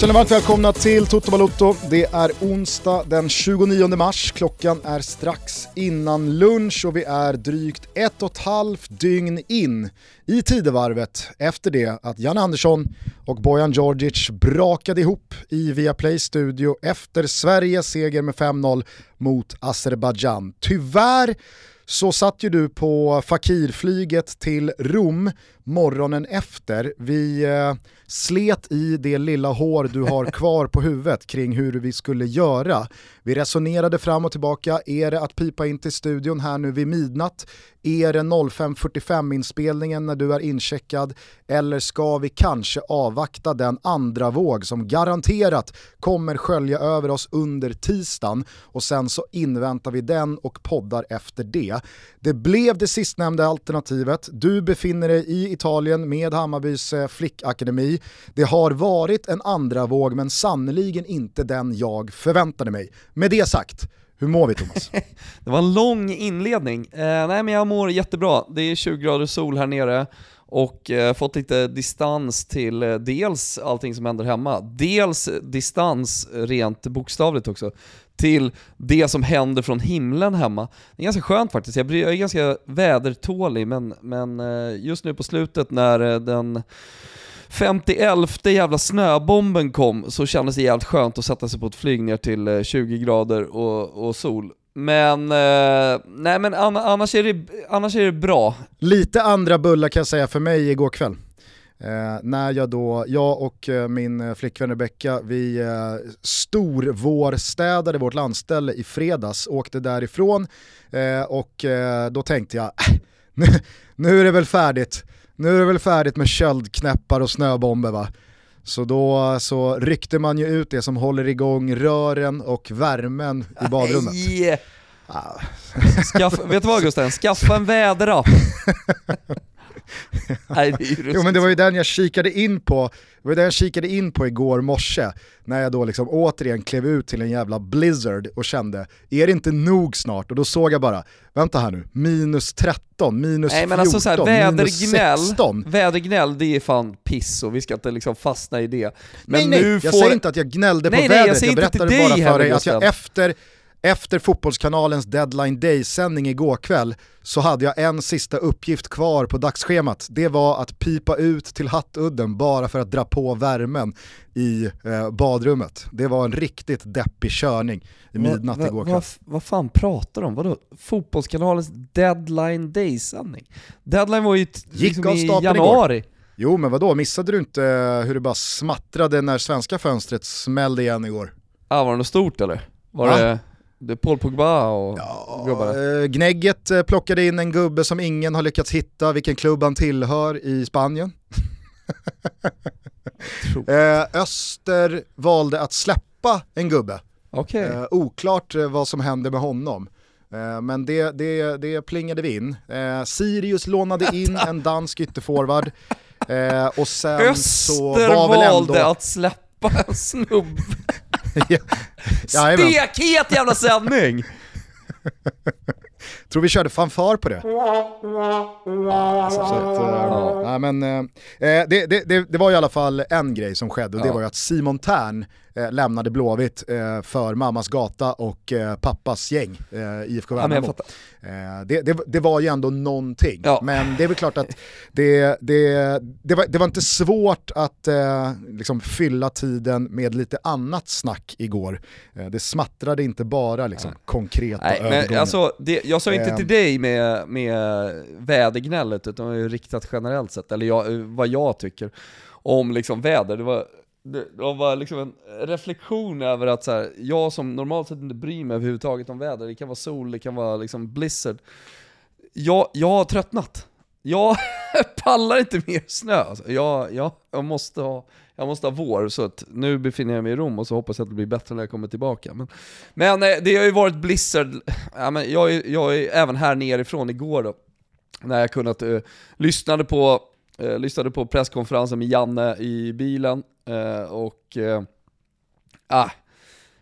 Känner varmt välkomna till Toto Balotto. Det är onsdag den 29 mars. Klockan är strax innan lunch och vi är drygt ett och ett halvt dygn in i tidevarvet efter det att Jan Andersson och Bojan Djordjic brakade ihop i Viaplay studio efter Sveriges seger med 5-0 mot Azerbajdzjan. Tyvärr så satt ju du på fakirflyget till Rom morgonen efter. Vi eh, slet i det lilla hår du har kvar på huvudet kring hur vi skulle göra. Vi resonerade fram och tillbaka, är det att pipa in till studion här nu vid midnatt? Är det 05.45 inspelningen när du är incheckad? Eller ska vi kanske avvakta den andra våg som garanterat kommer skölja över oss under tisdagen och sen så inväntar vi den och poddar efter det. Det blev det sistnämnda alternativet. Du befinner dig i Italien med Hammarbys eh, flickakademi. Det har varit en andra våg men sannoliken inte den jag förväntade mig. Med det sagt, hur mår vi Thomas? det var en lång inledning. Eh, nej men jag mår jättebra. Det är 20 grader sol här nere och eh, fått lite distans till eh, dels allting som händer hemma, dels distans rent bokstavligt också till det som händer från himlen hemma. Det är ganska skönt faktiskt, jag är ganska vädertålig men, men eh, just nu på slutet när eh, den 51 jävla snöbomben kom så kändes det jävligt skönt att sätta sig på ett flyg ner till eh, 20 grader och, och sol. Men, eh, nej men annars är, det, annars är det bra. Lite andra bullar kan jag säga för mig igår kväll. Eh, när jag då, jag och eh, min eh, flickvän Rebecka, vi eh, storvårstädade vårt landställe i fredags, åkte därifrån eh, och eh, då tänkte jag, äh, nu, nu är det väl färdigt, nu är det väl färdigt med köldknäppar och snöbomber va. Så då så ryckte man ju ut det som håller igång rören och värmen i badrummet. Yeah. Ah. Skaff, vet du vad Gusten? Skaffa en väderapp. Nej, det är jo men det var ju den jag kikade in på, det var den jag kikade in på igår morse, när jag då liksom återigen klev ut till en jävla blizzard och kände, är det inte nog snart? Och då såg jag bara, vänta här nu, minus 13, minus Nej, 14, men alltså så här, vädergnäll, minus 16. Vädergnäll, det är fan piss och vi ska inte liksom fastna i det. Men nej, nej, jag får... säger inte att jag gnällde nej, på nej, vädret, jag, jag berättade bara för dig att jag efter efter Fotbollskanalens deadline day-sändning igår kväll så hade jag en sista uppgift kvar på dagsschemat. Det var att pipa ut till Hattudden bara för att dra på värmen i eh, badrummet. Det var en riktigt deppig körning i midnatt va, va, igår kväll. Vad va fan pratar de Vadå? Fotbollskanalens deadline day-sändning? Deadline var ju liksom i januari. Igår. Jo men vadå, missade du inte eh, hur det bara smattrade när svenska fönstret smällde igen igår? Ja, var det något stort eller? Var ja. det... Det är Paul Pogba och ja, gubbarna. Eh, Gnägget eh, plockade in en gubbe som ingen har lyckats hitta vilken klubb han tillhör i Spanien. Eh, Öster valde att släppa en gubbe. Okay. oklart vad som händer med honom. Men det, det, det plingade vi in. Sirius lånade in en dansk ytterforward. och sen Öster så var väl ändå... valde att släppa en snubbe. Stekhet jävla sändning! Tror vi körde fanfar på det. Alltså, att, ja. men, äh, det, det, det, det, var i alla fall en grej som skedde och det var ju att Simon Tern eh, lämnade Blåvitt eh, för mammas gata och eh, pappas gäng, eh, IFK Värnamo. Eh, det, det, det, var ju ändå någonting, men det är väl klart att det, var, det var inte svårt att eh, liksom fylla tiden med lite annat snack igår. Eh, det smattrade inte bara liksom, konkreta Nej, men alltså, det, Jag sa inte till dig med, med vädergnället, utan det var ju riktat generellt sett, eller jag, vad jag tycker om liksom väder. Det var det, var liksom en reflektion över att så här, jag som normalt sett inte bryr mig överhuvudtaget om väder, det kan vara sol, det kan vara liksom blizzard. Jag, jag har tröttnat. Jag pallar inte mer snö. Alltså. Jag, jag, jag, måste ha, jag måste ha vår, så att nu befinner jag mig i Rom och så hoppas jag att det blir bättre när jag kommer tillbaka. Men, men eh, det har ju varit blizzard, ja, men jag, är, jag är även här nerifrån igår då, när jag kunnat, uh, lyssnade på Eh, lyssnade på presskonferensen med Janne i bilen eh, och eh, ah,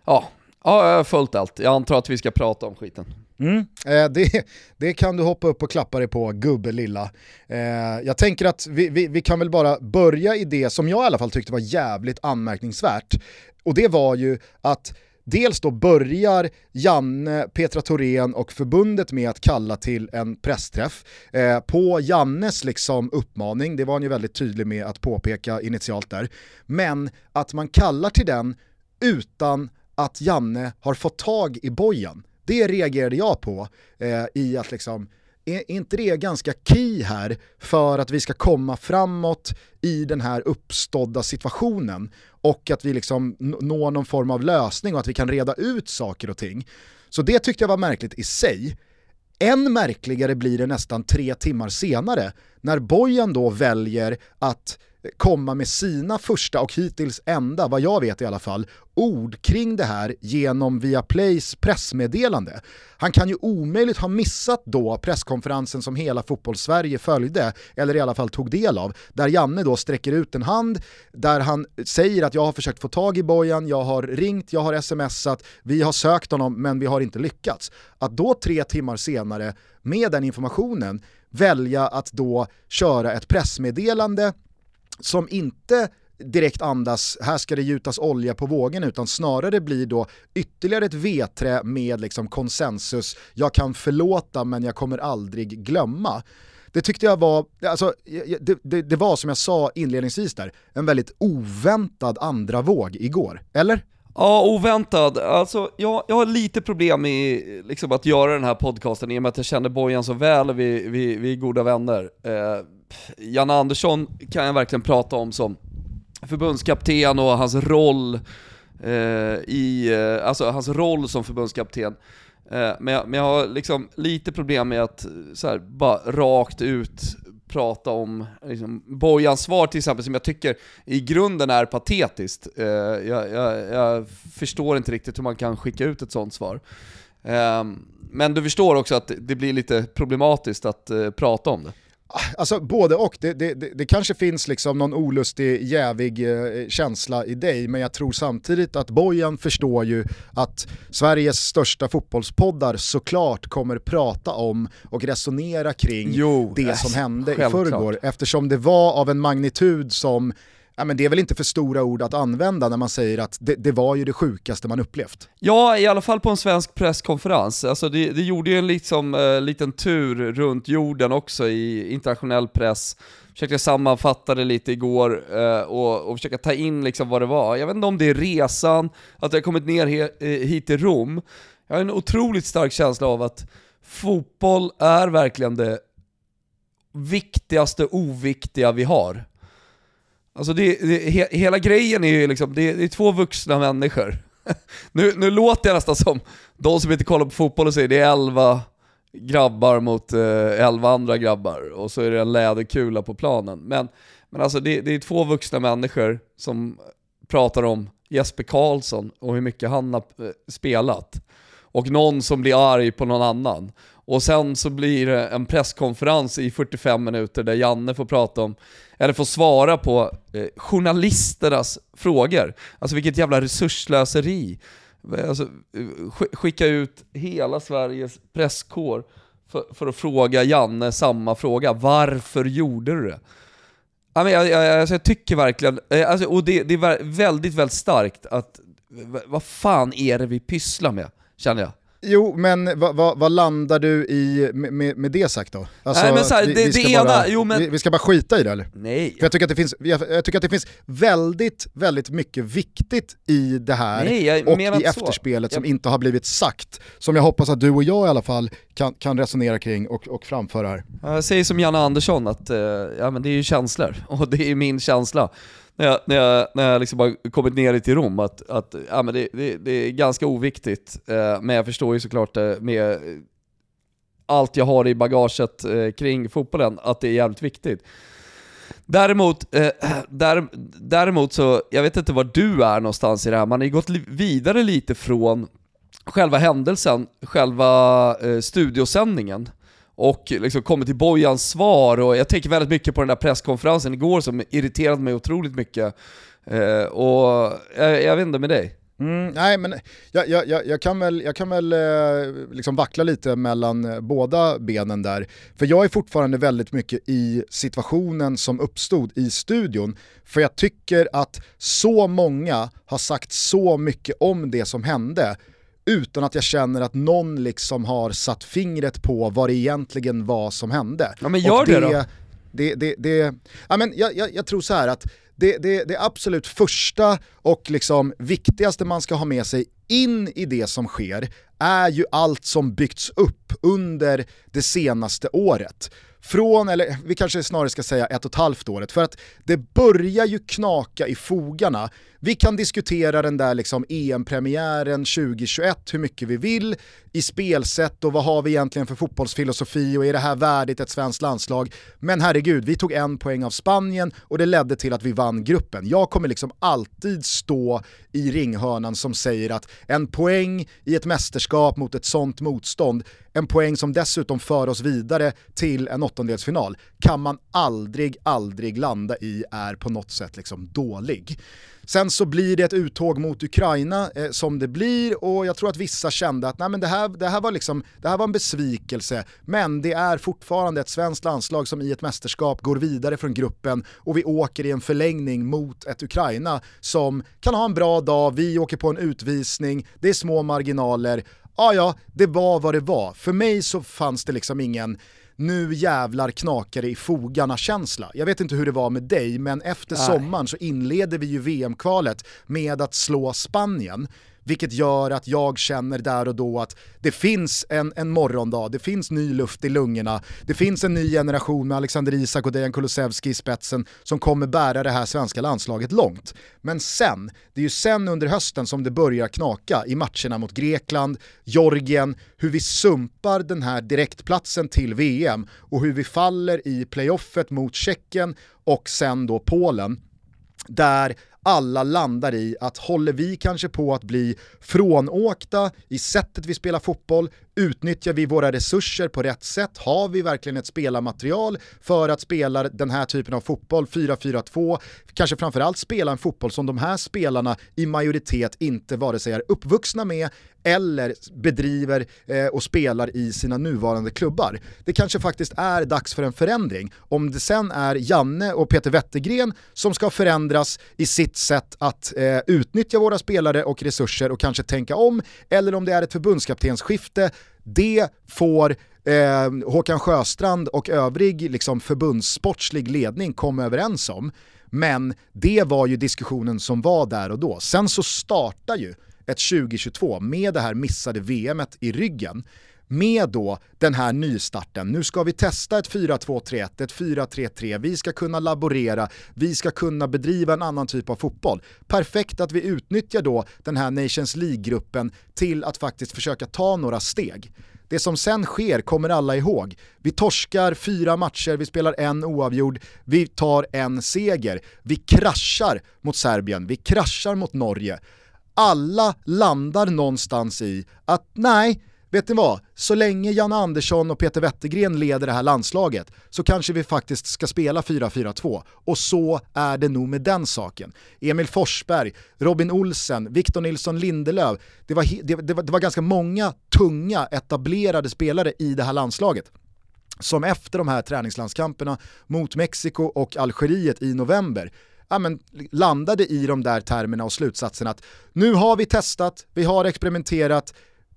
ja, ja, jag har följt allt. Jag antar att vi ska prata om skiten. Mm, eh, det, det kan du hoppa upp och klappa dig på, gubbe lilla. Eh, jag tänker att vi, vi, vi, kan väl bara börja i det som jag i alla fall tyckte var jävligt anmärkningsvärt. Och det var ju att Dels då börjar Janne, Petra Thorén och förbundet med att kalla till en pressträff. Eh, på Jannes liksom uppmaning, det var han ju väldigt tydlig med att påpeka initialt där. Men att man kallar till den utan att Janne har fått tag i bojan. Det reagerade jag på eh, i att liksom, är inte det ganska key här för att vi ska komma framåt i den här uppstådda situationen och att vi liksom når någon form av lösning och att vi kan reda ut saker och ting. Så det tyckte jag var märkligt i sig. Än märkligare blir det nästan tre timmar senare när Bojan då väljer att komma med sina första och hittills enda, vad jag vet i alla fall, ord kring det här genom Viaplays pressmeddelande. Han kan ju omöjligt ha missat då presskonferensen som hela fotbollssverige följde, eller i alla fall tog del av, där Janne då sträcker ut en hand, där han säger att jag har försökt få tag i Bojan, jag har ringt, jag har smsat, vi har sökt honom men vi har inte lyckats. Att då tre timmar senare, med den informationen, välja att då köra ett pressmeddelande som inte direkt andas, här ska det gjutas olja på vågen, utan snarare blir då ytterligare ett veträ med liksom konsensus, jag kan förlåta men jag kommer aldrig glömma. Det tyckte jag var, alltså, det, det, det var som jag sa inledningsvis där, en väldigt oväntad andra våg igår, eller? Ja, oväntad. Alltså, jag, jag har lite problem med liksom, att göra den här podcasten i och med att jag känner Bojan så väl och vi, vi, vi är goda vänner. Eh, Janne Andersson kan jag verkligen prata om som förbundskapten och hans roll eh, i, eh, alltså hans roll som förbundskapten. Eh, men, jag, men jag har liksom lite problem med att så här, bara rakt ut prata om liksom, Bojans svar till exempel, som jag tycker i grunden är patetiskt. Eh, jag, jag, jag, förstår inte riktigt hur man kan skicka ut ett sånt svar. Eh, men du förstår också att det blir lite problematiskt att eh, prata om det. Alltså både och, det, det, det, kanske finns liksom någon olustig, jävig eh, känsla i dig, men jag tror samtidigt att Bojan förstår ju att Sveriges största fotbollspoddar såklart kommer prata om och resonera kring jo, det som hände i förrgår, eftersom det var av en magnitud som ja, men det är väl inte för stora ord att använda när man säger att det, det, var ju det sjukaste man upplevt. Ja, i alla fall på en svensk presskonferens. Alltså det, det gjorde ju en liksom, eh, liten tur runt jorden också i internationell press. Försökte sammanfatta det lite igår eh, och, och försöka ta in liksom vad det var. Jag vet inte om det är resan, att jag kommit ner he, eh, hit till Rom. Jag har en otroligt stark känsla av att fotboll är verkligen det viktigaste oviktiga vi har. Alltså det, det, he, hela grejen är ju liksom, det, det, är två vuxna människor. nu, nu låter jag nästan som de som inte kollar på fotboll och säger det är elva grabbar mot eh, elva andra grabbar och så är det en läderkula på planen. Men, men alltså det, det är två vuxna människor som pratar om Jesper Karlsson och hur mycket han har eh, spelat. Och någon som blir arg på någon annan. Och sen så blir det en presskonferens i 45 minuter där Janne får prata om, eller får svara på eh, journalisternas frågor. Alltså vilket jävla resurslöseri. Alltså, eh, skicka ut hela Sveriges presskår för, för, att fråga Janne samma fråga. Varför gjorde du det? Jag, jag, jag, alltså jag tycker verkligen, eh, alltså, och det, det är väldigt, väldigt starkt att, vad fan är det vi pysslar med, känner jag. Jo, men vad, vad, vad, landar du i med, med det sagt då? Alltså, Nej, men så här, vi, det, vi, ska det bara, ena, jo, men... vi, vi, ska bara skita i det eller? Nej. För jag, tycker att det finns, jag, jag, tycker att det finns väldigt, väldigt mycket viktigt i det här Nej, och i efterspelet så. som jag... inte har blivit sagt. Som jag hoppas att du och jag i alla fall kan, kan resonera kring och, och framföra här. Jag säger som Janne Andersson att uh, ja, men det är ju känslor, och det är min känsla när jag, när jag, när jag liksom har kommit ner till Rom, att, att ja, men det, det, det är ganska oviktigt. Eh, men jag förstår ju såklart eh, med allt jag har i bagaget eh, kring fotbollen, att det är jävligt viktigt. Däremot, eh, där, däremot så, jag vet inte var du är någonstans i det här, man har ju gått vidare lite från själva händelsen, själva eh, studiosändningen och liksom kommit till Bojans svar och jag tänker väldigt mycket på den där presskonferensen igår som irriterade mig otroligt mycket. Eh, och jag, jag vet inte med dig. Mm, nej men jag, jag, jag, jag, kan väl, jag kan väl eh, liksom vackla lite mellan eh, båda benen där. För jag är fortfarande väldigt mycket i situationen som uppstod i studion. För jag tycker att så många har sagt så mycket om det som hände utan att jag känner att någon liksom har satt fingret på vad det egentligen var som hände. Ja men gör det, det då. Det, det, det, ja, men jag, jag, jag tror så här att det, det, det absolut första och liksom viktigaste man ska ha med sig in i det som sker är ju allt som byggts upp under det senaste året. Från, eller vi kanske snarare ska säga ett och ett halvt året, för att det börjar ju knaka i fogarna vi kan diskutera den där liksom EM-premiären 2021 hur mycket vi vill i spelsätt och vad har vi egentligen för fotbollsfilosofi och är det här värdigt ett svenskt landslag? Men herregud, vi tog en poäng av Spanien och det ledde till att vi vann gruppen. Jag kommer liksom alltid stå i ringhörnan som säger att en poäng i ett mästerskap mot ett sånt motstånd, en poäng som dessutom för oss vidare till en åttondelsfinal, kan man aldrig, aldrig landa i är på något sätt liksom dålig. Sen så blir det ett uttåg mot Ukraina eh, som det blir och jag tror att vissa kände att nej, men det, här, det, här var liksom, det här var en besvikelse, men det är fortfarande ett svenskt landslag som i ett mästerskap går vidare från gruppen och vi åker i en förlängning mot ett Ukraina som kan ha en bra dag, vi åker på en utvisning, det är små marginaler, ja ja, det var vad det var. För mig så fanns det liksom ingen nu jävlar knakar det i fogarna-känsla. Jag vet inte hur det var med dig, men efter Nej. sommaren så inleder vi ju VM-kvalet med att slå Spanien vilket gör att jag känner där och då att det finns en, en morgondag, det finns ny luft i lungorna, det finns en ny generation med Alexander Isak och Dejan Kulusevski i spetsen som kommer bära det här svenska landslaget långt. Men sen, det är ju sen under hösten som det börjar knaka i matcherna mot Grekland, Georgien, hur vi sumpar den här direktplatsen till VM och hur vi faller i playoffet mot Tjeckien och sen då Polen där alla landar i att håller vi kanske på att bli frånåkta i sättet vi spelar fotboll, utnyttjar vi våra resurser på rätt sätt, har vi verkligen ett spelarmaterial för att spela den här typen av fotboll, 4-4-2, kanske framförallt spela en fotboll som de här spelarna i majoritet inte vare sig är uppvuxna med eller bedriver eh, och spelar i sina nuvarande klubbar. Det kanske faktiskt är dags för en förändring. Om det sen är Janne och Peter Wettergren som ska förändras i sitt sätt att eh, utnyttja våra spelare och resurser och kanske tänka om, eller om det är ett förbundskaptensskifte, det får eh, Håkan Sjöstrand och övrig liksom, förbundssportslig ledning komma överens om. Men det var ju diskussionen som var där och då. Sen så startar ju ett 2022 med det här missade VMet i ryggen med då den här nystarten. Nu ska vi testa ett 4-2-3-1, ett 4-3-3, vi ska kunna laborera, vi ska kunna bedriva en annan typ av fotboll. Perfekt att vi utnyttjar då den här Nations League-gruppen till att faktiskt försöka ta några steg. Det som sen sker kommer alla ihåg. Vi torskar fyra matcher, vi spelar en oavgjord, vi tar en seger. Vi kraschar mot Serbien, vi kraschar mot Norge. Alla landar någonstans i att nej, vet ni vad? Så länge Jan Andersson och Peter Wettergren leder det här landslaget så kanske vi faktiskt ska spela 4-4-2. Och så är det nog med den saken. Emil Forsberg, Robin Olsen, Victor Nilsson Lindelöf. Det var, det, det, var, det var ganska många tunga etablerade spelare i det här landslaget som efter de här träningslandskamperna mot Mexiko och Algeriet i november ja, men, landade i de där termerna och slutsatsen att nu har vi testat, vi har experimenterat,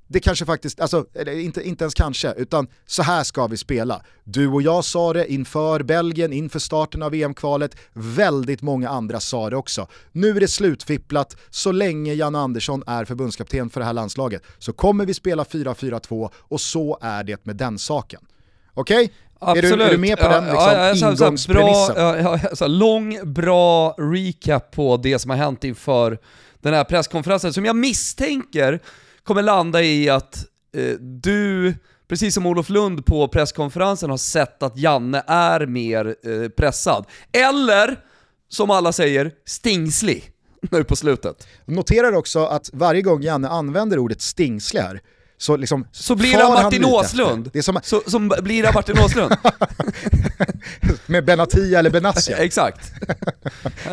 det kanske faktiskt, alltså inte, inte ens kanske, utan så här ska vi spela. Du och jag sa det inför Belgien, inför starten av EM-kvalet, väldigt många andra sa det också. Nu är det slutfipplat, så länge Jan Andersson är förbundskapten för det här landslaget så kommer vi spela 4-4-2 och så är det med den saken. Okej? Okay? Absolut. Är du, är du med på den liksom, ja, ja? Bra, ja, ja, lång, bra recap på det som har hänt inför den här presskonferensen som jag misstänker kommer landa i att eh, du, precis som Olof Lund på presskonferensen, har sett att Janne är mer eh, pressad. Eller, som alla säger, stingslig nu på slutet. Noterar också att varje gång Janne använder ordet stingslig här, så, liksom så blir det Martin Åslund. Det som... Så, som blir det Martin Åslund. Med Benatia eller Benassia. Exakt.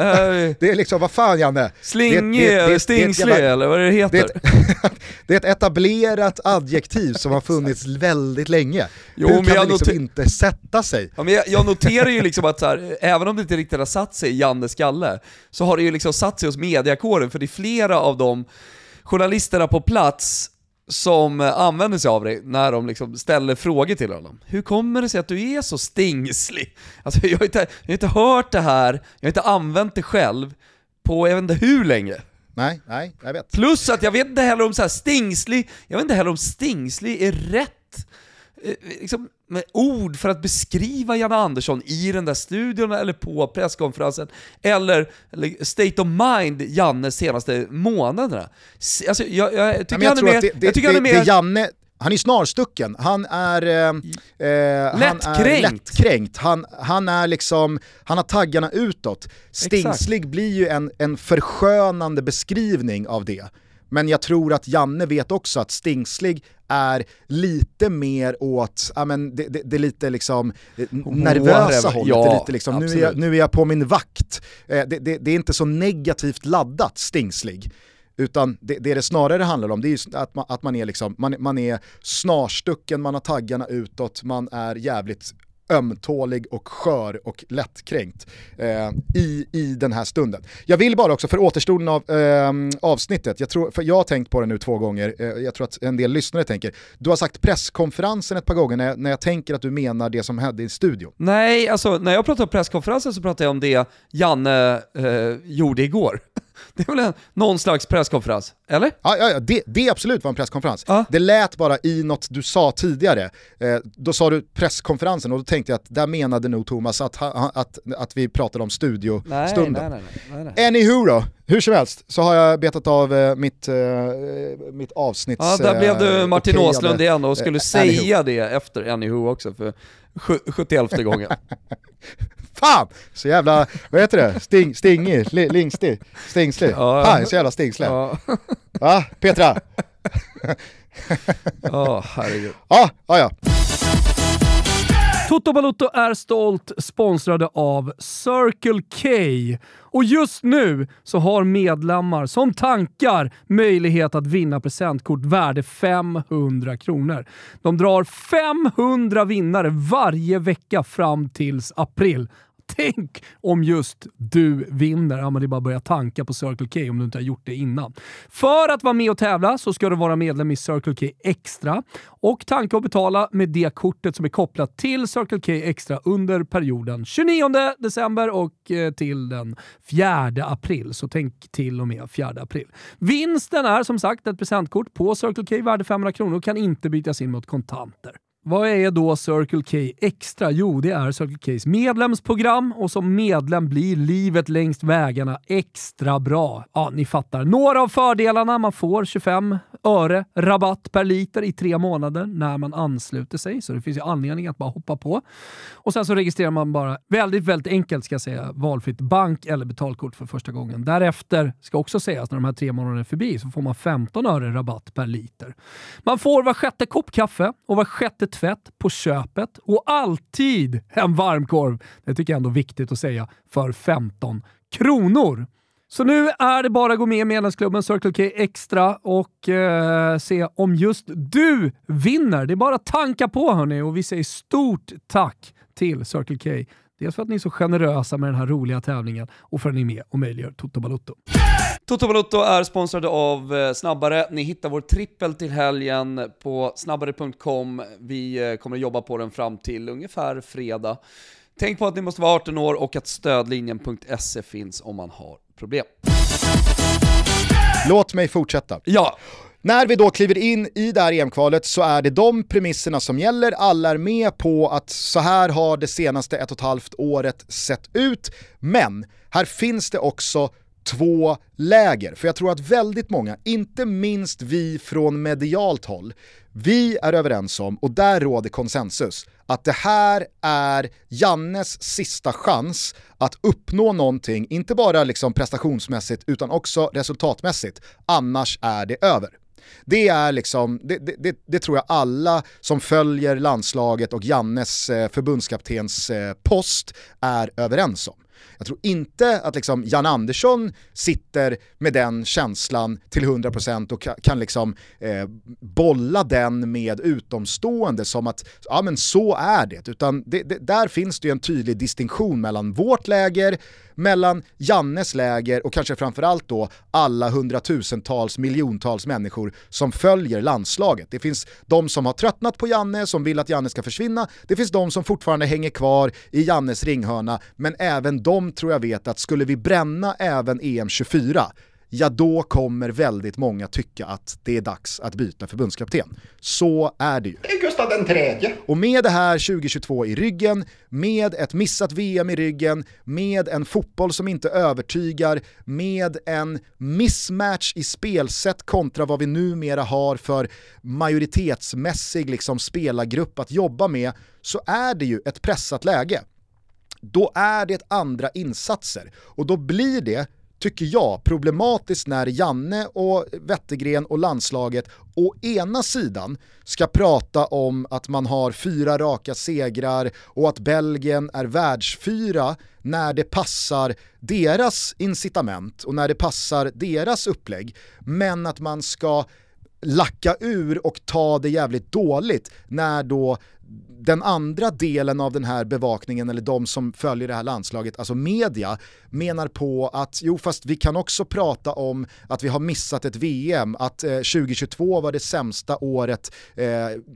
det är liksom, vad fan Janne? Slingig, stingslig eller vad det heter. Det är, det är ett etablerat adjektiv som har funnits väldigt länge. Jo, Hur kan det liksom inte sätta sig? Ja, men jag, jag noterar ju liksom att så här, även om det inte riktigt har satt sig i Jannes skalle, så har det ju liksom satt sig hos mediakåren, för det är flera av de journalisterna på plats som använder sig av det när de liksom ställer frågor till honom. Hur kommer det sig att du är så stingslig? Alltså jag har inte, jag har inte hört det här, jag har inte använt det själv på jag vet inte hur länge. Nej, nej, jag vet. Plus att jag vet inte heller om så här stingslig, jag vet inte heller om stingslig är rätt Eh, liksom, med ord för att beskriva Janne Andersson i den där studion eller på presskonferensen, eller, eller state of mind Janne senaste månaderna. Alltså, jag, jag tycker han är mer... Det, det, han är mer... Det Janne, han är snarstucken, han är, eh, eh lättkränkt. Han, är lättkränkt. Han, han, är liksom, han har taggarna utåt. Stingslig Exakt. blir ju en, en förskönande beskrivning av det. Men jag tror att Janne vet också att Stingslig är lite mer åt, ja men det, det, det lite liksom eh, nervösa hållet, ja, lite liksom, nu, är jag, nu är jag på min vakt. Eh, det, det, det är inte så negativt laddat Stingslig. Utan det, det det snarare handlar om det är att man, att man är liksom, man, man är snarstucken, man har taggarna utåt, man är jävligt ömtålig och skör och lättkränkt eh, i, i den här stunden. Jag vill bara också för återstoden av eh, avsnittet, jag, tror, för jag har tänkt på det nu två gånger, eh, jag tror att en del lyssnare tänker, du har sagt presskonferensen ett par gånger när jag, när jag tänker att du menar det som hände i studion. Nej, alltså när jag pratar om presskonferensen så pratar jag om det Janne eh, gjorde igår. Det är väl en, någon slags presskonferens, eller? Ja, ja, ja det, det absolut var en presskonferens. Ja. Det lät bara i något du sa tidigare. Eh, då sa du presskonferensen och då tänkte jag att där menade nog Thomas att, att, att vi pratade om studiostunden. Nej, nej, nej, nej, nej. Anywho då, hur som helst så har jag betat av eh, mitt, eh, mitt avsnitts... Ja, där blev du eh, Martin Åslund igen och skulle säga det efter Anywho också för 71 gången. Fan! Så jävla, vad heter det? Sting, stingig, lingstig, stingslig. Ja, Fan, så jävla stingslig. Ja. Va, Petra? Ja, oh, herregud. Ja, ja, ja. Toto Balotto är stolt sponsrade av Circle K. Och just nu så har medlemmar som tankar möjlighet att vinna presentkort värde 500 kronor. De drar 500 vinnare varje vecka fram tills april. Tänk om just du vinner. Ja, men det är bara att börja tanka på Circle K om du inte har gjort det innan. För att vara med och tävla så ska du vara medlem i Circle K Extra och tanka och betala med det kortet som är kopplat till Circle K Extra under perioden 29 december och eh, till den 4 april. Så tänk till och med 4 april. Vinsten är som sagt ett presentkort på Circle K värde 500 kronor och kan inte bytas in mot kontanter. Vad är då Circle K Extra? Jo, det är Circle Ks medlemsprogram och som medlem blir livet längs vägarna extra bra. Ja, ni fattar. Några av fördelarna. Man får 25 öre rabatt per liter i tre månader när man ansluter sig, så det finns ju anledning att bara hoppa på. Och sen så registrerar man bara, väldigt, väldigt enkelt ska jag säga, valfritt bank eller betalkort för första gången. Därefter, ska också sägas, när de här tre månaderna är förbi, så får man 15 öre rabatt per liter. Man får var sjätte kopp kaffe och var sjätte tvätt på köpet och alltid en varmkorv, det tycker jag ändå är viktigt att säga, för 15 kronor. Så nu är det bara att gå med i medlemsklubben Circle K Extra och eh, se om just du vinner. Det är bara att tanka på hörni och vi säger stort tack till Circle K. Dels för att ni är så generösa med den här roliga tävlingen och för att ni är med och möjliggör Toto Balotto. Toto Balotto är sponsrade av eh, Snabbare. Ni hittar vår trippel till helgen på snabbare.com. Vi eh, kommer att jobba på den fram till ungefär fredag. Tänk på att ni måste vara 18 år och att stödlinjen.se finns om man har problem. Låt mig fortsätta. Ja. När vi då kliver in i det här EM-kvalet så är det de premisserna som gäller, alla är med på att så här har det senaste ett och ett halvt året sett ut, men här finns det också två läger. För jag tror att väldigt många, inte minst vi från medialt håll, vi är överens om, och där råder konsensus, att det här är Jannes sista chans att uppnå någonting, inte bara liksom prestationsmässigt utan också resultatmässigt. Annars är det över. Det är liksom, det, det, det, tror jag alla som följer landslaget och Jannes eh, förbundskaptens eh, post är överens om. Jag tror inte att liksom Jan Andersson sitter med den känslan till 100% och kan liksom eh, bolla den med utomstående som att ja men så är det. Utan det, det, där finns det ju en tydlig distinktion mellan vårt läger, mellan Jannes läger och kanske framförallt då alla hundratusentals, miljontals människor som följer landslaget. Det finns de som har tröttnat på Janne, som vill att Janne ska försvinna. Det finns de som fortfarande hänger kvar i Jannes ringhörna, men även de tror jag vet att skulle vi bränna även EM24 ja då kommer väldigt många tycka att det är dags att byta förbundskapten. Så är det ju. Det är Gustav den tredje. Och med det här 2022 i ryggen, med ett missat VM i ryggen, med en fotboll som inte övertygar, med en mismatch i spelsätt kontra vad vi numera har för majoritetsmässig liksom spelargrupp att jobba med, så är det ju ett pressat läge då är det andra insatser. Och då blir det tycker jag, problematiskt när Janne och Wettergren och landslaget å ena sidan ska prata om att man har fyra raka segrar och att Belgien är världsfyra när det passar deras incitament och när det passar deras upplägg, men att man ska lacka ur och ta det jävligt dåligt när då den andra delen av den här bevakningen, eller de som följer det här landslaget, alltså media, menar på att jo fast vi kan också prata om att vi har missat ett VM, att eh, 2022 var det sämsta året eh,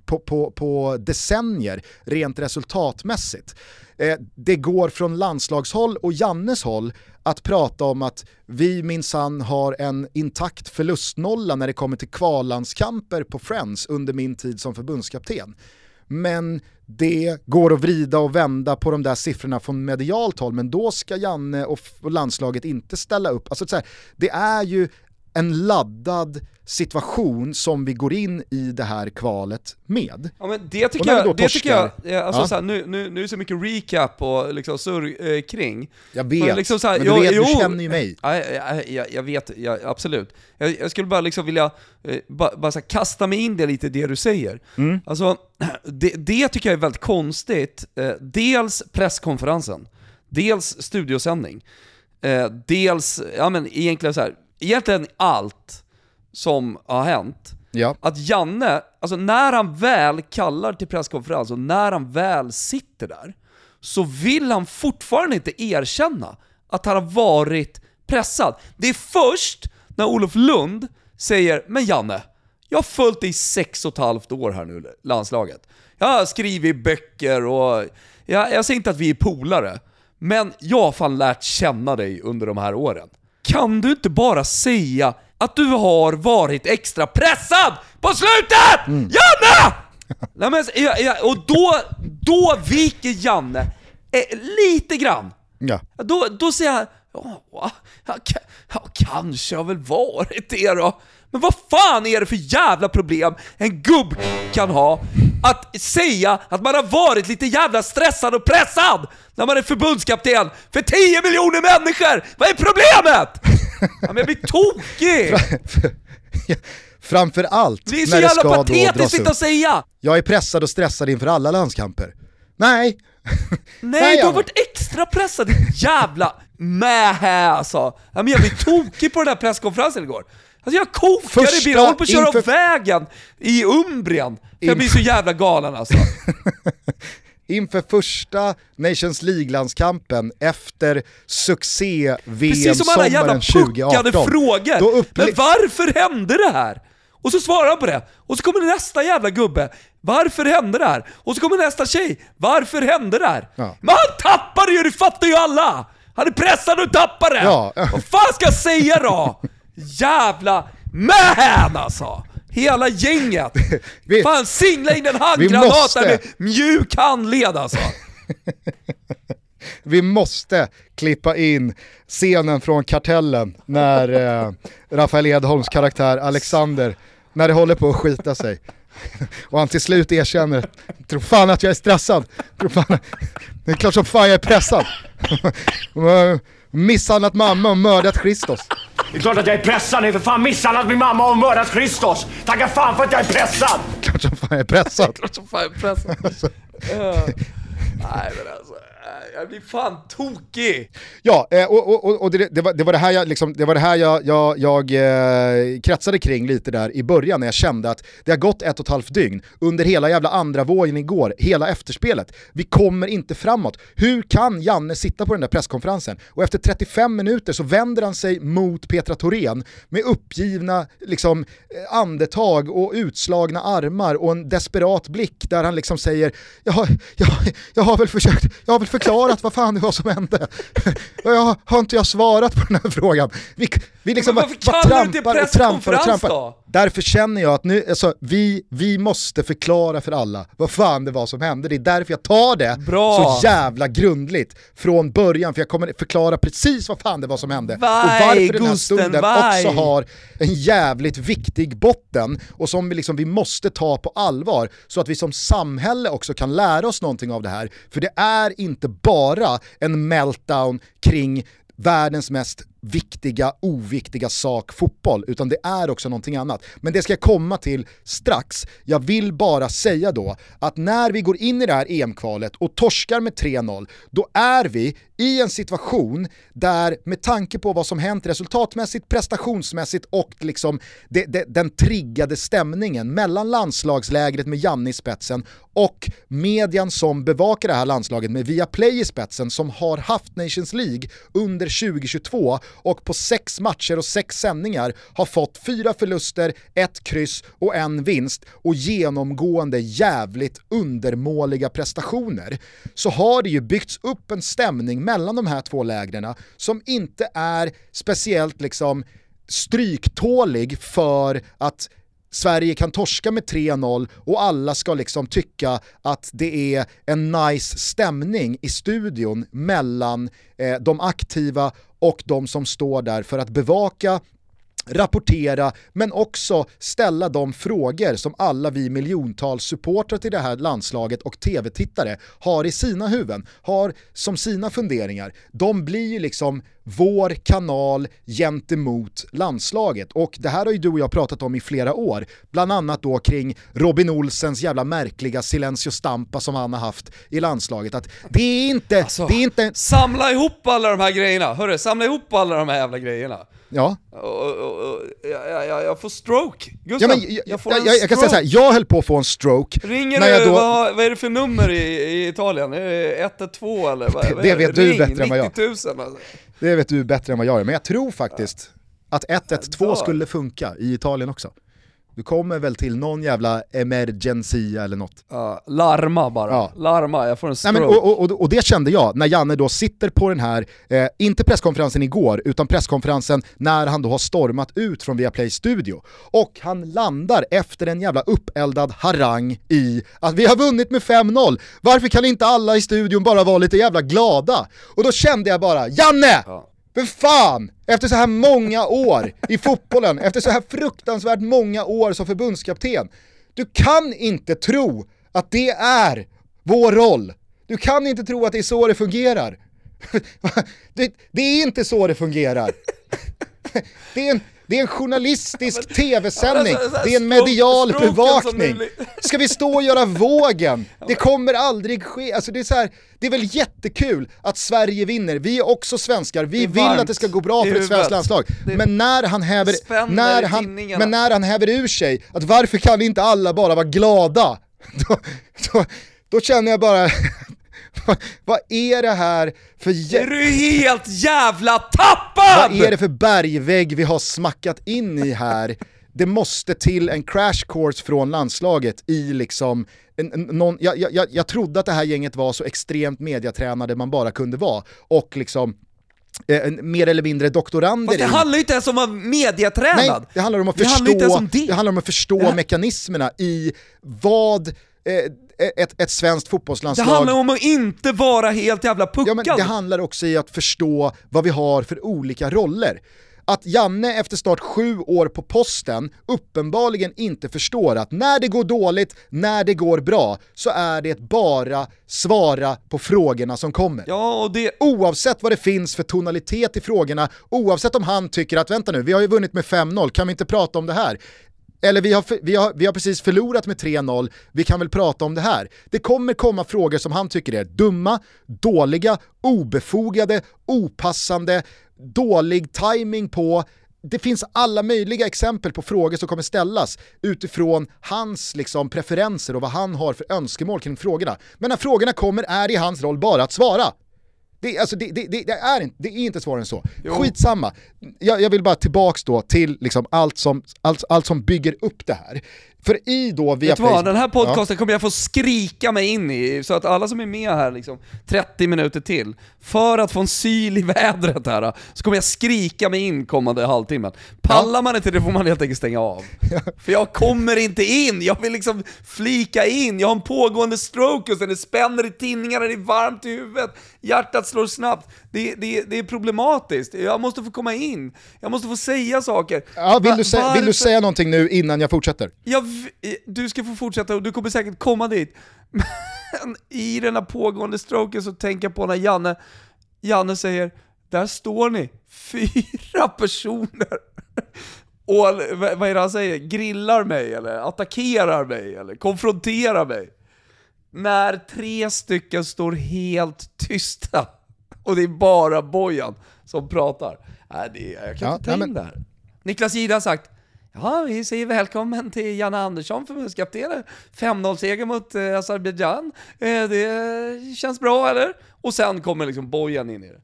på, på, på decennier rent resultatmässigt. Eh, det går från landslagshåll och Jannes håll att prata om att vi minsann har en intakt förlustnolla när det kommer till kvallandskamper på Friends under min tid som förbundskapten men det går att vrida och vända på de där siffrorna från medialt håll, men då ska Janne och, landslaget inte ställa upp. Alltså, så här, det är ju en laddad situation som vi går in i det här kvalet med. Ja men det tycker jag, det tycker jag, alltså ja. så här, nu, nu, nu är det så mycket recap och liksom surr eh, kring. Jag vet, liksom så här, men du, vet, jo, du känner ju mig. Ja, jag, jag, jag vet, jag, absolut. Jag, jag, skulle bara liksom vilja, eh, bara, bara kasta mig in det lite det du säger. Mm. Alltså, det, det tycker jag är väldigt konstigt. Eh, dels presskonferensen, dels studiosändning, eh, dels, ja men egentligen så här, egentligen allt som har hänt, ja. att Janne, alltså när han väl kallar till presskonferens och när han väl sitter där, så vill han fortfarande inte erkänna att han har varit pressad. Det är först när Olof Lund säger “Men Janne, jag har följt dig i sex och ett halvt år här nu, landslaget. Jag har skrivit böcker och jag, jag säger inte att vi är polare, men jag har fan lärt känna dig under de här åren. Kan du inte bara säga att du har varit extra pressad på slutet! Mm. Janne! Nej, men, och då, då viker Janne eh, lite grann. Ja. Då, då säger han, ja, ja, kanske har väl varit det då. Men vad fan är det för jävla problem en gubb kan ha att säga att man har varit lite jävla stressad och pressad när man är förbundskapten för 10 miljoner människor? Vad är problemet? Ja, men jag blir tokig! Framför allt Det är så jävla patetiskt att säga! Jag är pressad och stressad inför alla landskamper. Nej! Nej, Nej du har varit extra pressad jävla mähä alltså! Ja, men jag blir tokig på den där presskonferensen igår. Alltså jag kokar Första i bilen, jag håller på att köra inför... av vägen i Umbrien. Jag blir så jävla galen alltså. inför första Nations League-landskampen efter succé-VM sommaren 2018. frågor! Upple- Men varför hände det här? Och så svarar han på det. Och så kommer nästa jävla gubbe. Varför hände det här? Och så kommer nästa tjej. Varför hände det här? Ja. Men han tappade ju, det fattar ju alla! Han är pressad och tappade! Ja. Vad fan ska jag säga då? Jävla man alltså! Hela gänget! vi, Fan singla in en handgranat måste... med mjuk handled alltså! vi måste klippa in scenen från Kartellen när eh, Rafael Edholms karaktär Alexander, när det håller på att skita sig. Och han till slut erkänner, tror fan att jag är stressad. Tror fan, det är klart som fan jag är pressad. Misshandlat mamma och mördat Christos. Det är klart att jag är pressad. Har för fan misshandlat min mamma och mördat Christos. Tacka fan för att jag är pressad! Klart som fan jag är pressad. Klart som fan jag är pressad. Eh, Nej men alltså, jag blir fan tokig! Ja, eh, och, och, och det, det, var, det var det här jag, liksom, det var det här jag, jag, jag eh, kretsade kring lite där i början när jag kände att det har gått ett och ett halvt dygn under hela jävla andra vågen igår, hela efterspelet. Vi kommer inte framåt. Hur kan Janne sitta på den där presskonferensen och efter 35 minuter så vänder han sig mot Petra Thorén med uppgivna liksom, eh, andetag och utslagna armar och en desperat blick där han liksom säger jag har, jag, jag har väl försökt, jag har väl förklarat vad fan det var som hände. Jag, har inte jag svarat på den här frågan? Vi, vi liksom bara, bara trampar och trampar och trampar. då? Därför känner jag att nu, alltså, vi, vi måste förklara för alla vad fan det var som hände. Det är därför jag tar det Bra. så jävla grundligt från början, för jag kommer förklara precis vad fan det var som hände. Vaj, och varför den här stunden vaj. också har en jävligt viktig botten och som vi, liksom, vi måste ta på allvar så att vi som samhälle också kan lära oss någonting av det här. För det är inte bara en meltdown kring världens mest viktiga, oviktiga sak fotboll, utan det är också någonting annat. Men det ska jag komma till strax. Jag vill bara säga då att när vi går in i det här EM-kvalet och torskar med 3-0, då är vi i en situation där med tanke på vad som hänt resultatmässigt, prestationsmässigt och liksom det, det, den triggade stämningen mellan landslagslägret med Janne i spetsen och median som bevakar det här landslaget med Viaplay i spetsen som har haft Nations League under 2022 och på sex matcher och sex sändningar har fått fyra förluster, ett kryss och en vinst och genomgående jävligt undermåliga prestationer. Så har det ju byggts upp en stämning mellan de här två lägren som inte är speciellt liksom stryktålig för att Sverige kan torska med 3-0 och alla ska liksom tycka att det är en nice stämning i studion mellan eh, de aktiva och de som står där för att bevaka rapportera, men också ställa de frågor som alla vi miljontals supportrar till det här landslaget och tv-tittare har i sina huvuden, har som sina funderingar. De blir ju liksom vår kanal gentemot landslaget och det här har ju du och jag pratat om i flera år, bland annat då kring Robin Olsens jävla märkliga silencio stampa som han har haft i landslaget. Att det är inte, Alltså, det är inte, Samla ihop alla de här grejerna, hörru, samla ihop alla de här jävla grejerna. Ja, Och, och, och, jag, jag, jag får stroke. Ja, Gustav, men, jag, jag får en jag, jag kan säga stroke. så här, jag höll på att få en stroke. Ringer när du, jag då, vad, vad är det för nummer i, i Italien? Är det 112 eller? Vad, Det vad är vet du Ring, bättre än vad jag. 90 000 alltså. Det vet du bättre än vad jag gör, men jag tror faktiskt att 112 dör. skulle funka i Italien också. Du kommer väl till någon jävla emergency eller något. Ja, larma bara, Ja. larma, jag får en Nej, stroke. men, och, och, och det kände jag när Janne då sitter på den här, eh, inte presskonferensen igår, utan presskonferensen när han då har stormat ut från Viaplay studio. Och han landar efter en jävla uppeldad harang i att vi har vunnit med 5-0, varför kan inte alla i studion bara vara lite jävla glada? Och då kände jag bara, Janne! Ja. För fan! Efter så här många år i fotbollen, efter så här fruktansvärt många år som förbundskapten. Du kan inte tro att det är vår roll. Du kan inte tro att det är så det fungerar. Det, det är inte så det fungerar. Det är en, det är en journalistisk tv-sändning, Ja, men så- så här det är en medial bevakning. Ska vi stå och göra vågen? Det kommer aldrig ske. Alltså det, är så här, det är väl jättekul att Sverige vinner, vi är också svenskar, vi vill att det ska gå bra för ett svenskt landslag. Men när han häver, när han, men när han häver ur sig att varför kan inte alla bara vara glada? Då, då, då känner jag bara, vad, är det här för Är du helt jävla tappad? vad är det för bergvägg vi har smackat in i här? Det måste till en crash course från landslaget i liksom, en, en, någon, jag, jag, jag trodde att det här gänget var så extremt mediatränade man bara kunde vara och liksom eh, mer eller mindre doktorander Fast det handlar ju inte ens om att vara mediatränad. Nej, det handlar om att Det förstå, det. det handlar om att förstå här- mekanismerna i vad eh, ett, ett svenskt Det fotbollslandslag handlar om att inte vara helt jävla Ja, puckad. men det handlar också i att förstå vad vi har för olika roller. att Janne efter snart sju år på posten uppenbarligen inte förstår att när det går dåligt, när det går bra, så är det bara svara på frågorna som kommer. Ja, och det... Oavsett vad det finns för tonalitet i frågorna, oavsett om han tycker att vänta nu, vi har ju vunnit med 5-0, kan vi inte prata om det här? Eller vi har, vi, har, vi har precis förlorat med 3-0, vi kan väl prata om det här. Det kommer komma frågor som han tycker är dumma, dåliga, obefogade, opassande, dålig timing på, det finns alla möjliga exempel på frågor som kommer ställas utifrån hans liksom, preferenser och vad han har för önskemål kring frågorna. Men när frågorna kommer är det i hans roll bara att svara. Det, alltså, det, det, det, är, inte, det är inte svårare än så. Jo. Skitsamma. Jag, jag vill bara tillbaks då till liksom allt, som, allt, allt som bygger upp det här. För i då via Vet du vad, den här podcasten ja. kommer jag få skrika mig in i, så att alla som är med här liksom 30 minuter till, för att få en syl i vädret här, så kommer jag skrika mig in kommande halvtimmen. Pallar ja. man inte det får man helt enkelt stänga av. För jag kommer inte in, jag vill liksom flika in, jag har en pågående stroke och sen det spänner i tinningarna, det är varmt i huvudet, hjärtat slår snabbt. Det, det, det är problematiskt, jag måste få komma in, jag måste få säga saker. Ja, vill, du säga, vill du säga någonting nu innan jag fortsätter? Jag du ska få fortsätta och du kommer säkert komma dit. Men i den här pågående stroken så tänker jag på när Janne, Janne säger där står ni, fyra personer. Och vad är det han säger? Grillar mig eller attackerar mig eller konfronterar mig. När tre stycken står helt tysta och det är bara Bojan som pratar. Nej, det, jag kan ja, inte ta in men... det här. Niklas Jihde har sagt Ja, vi säger välkommen till Janne Andersson, förbundskapten. 5-0-seger mot eh, Azerbajdzjan. Eh, det känns bra, eller? Och sen kommer liksom Bojan in i det.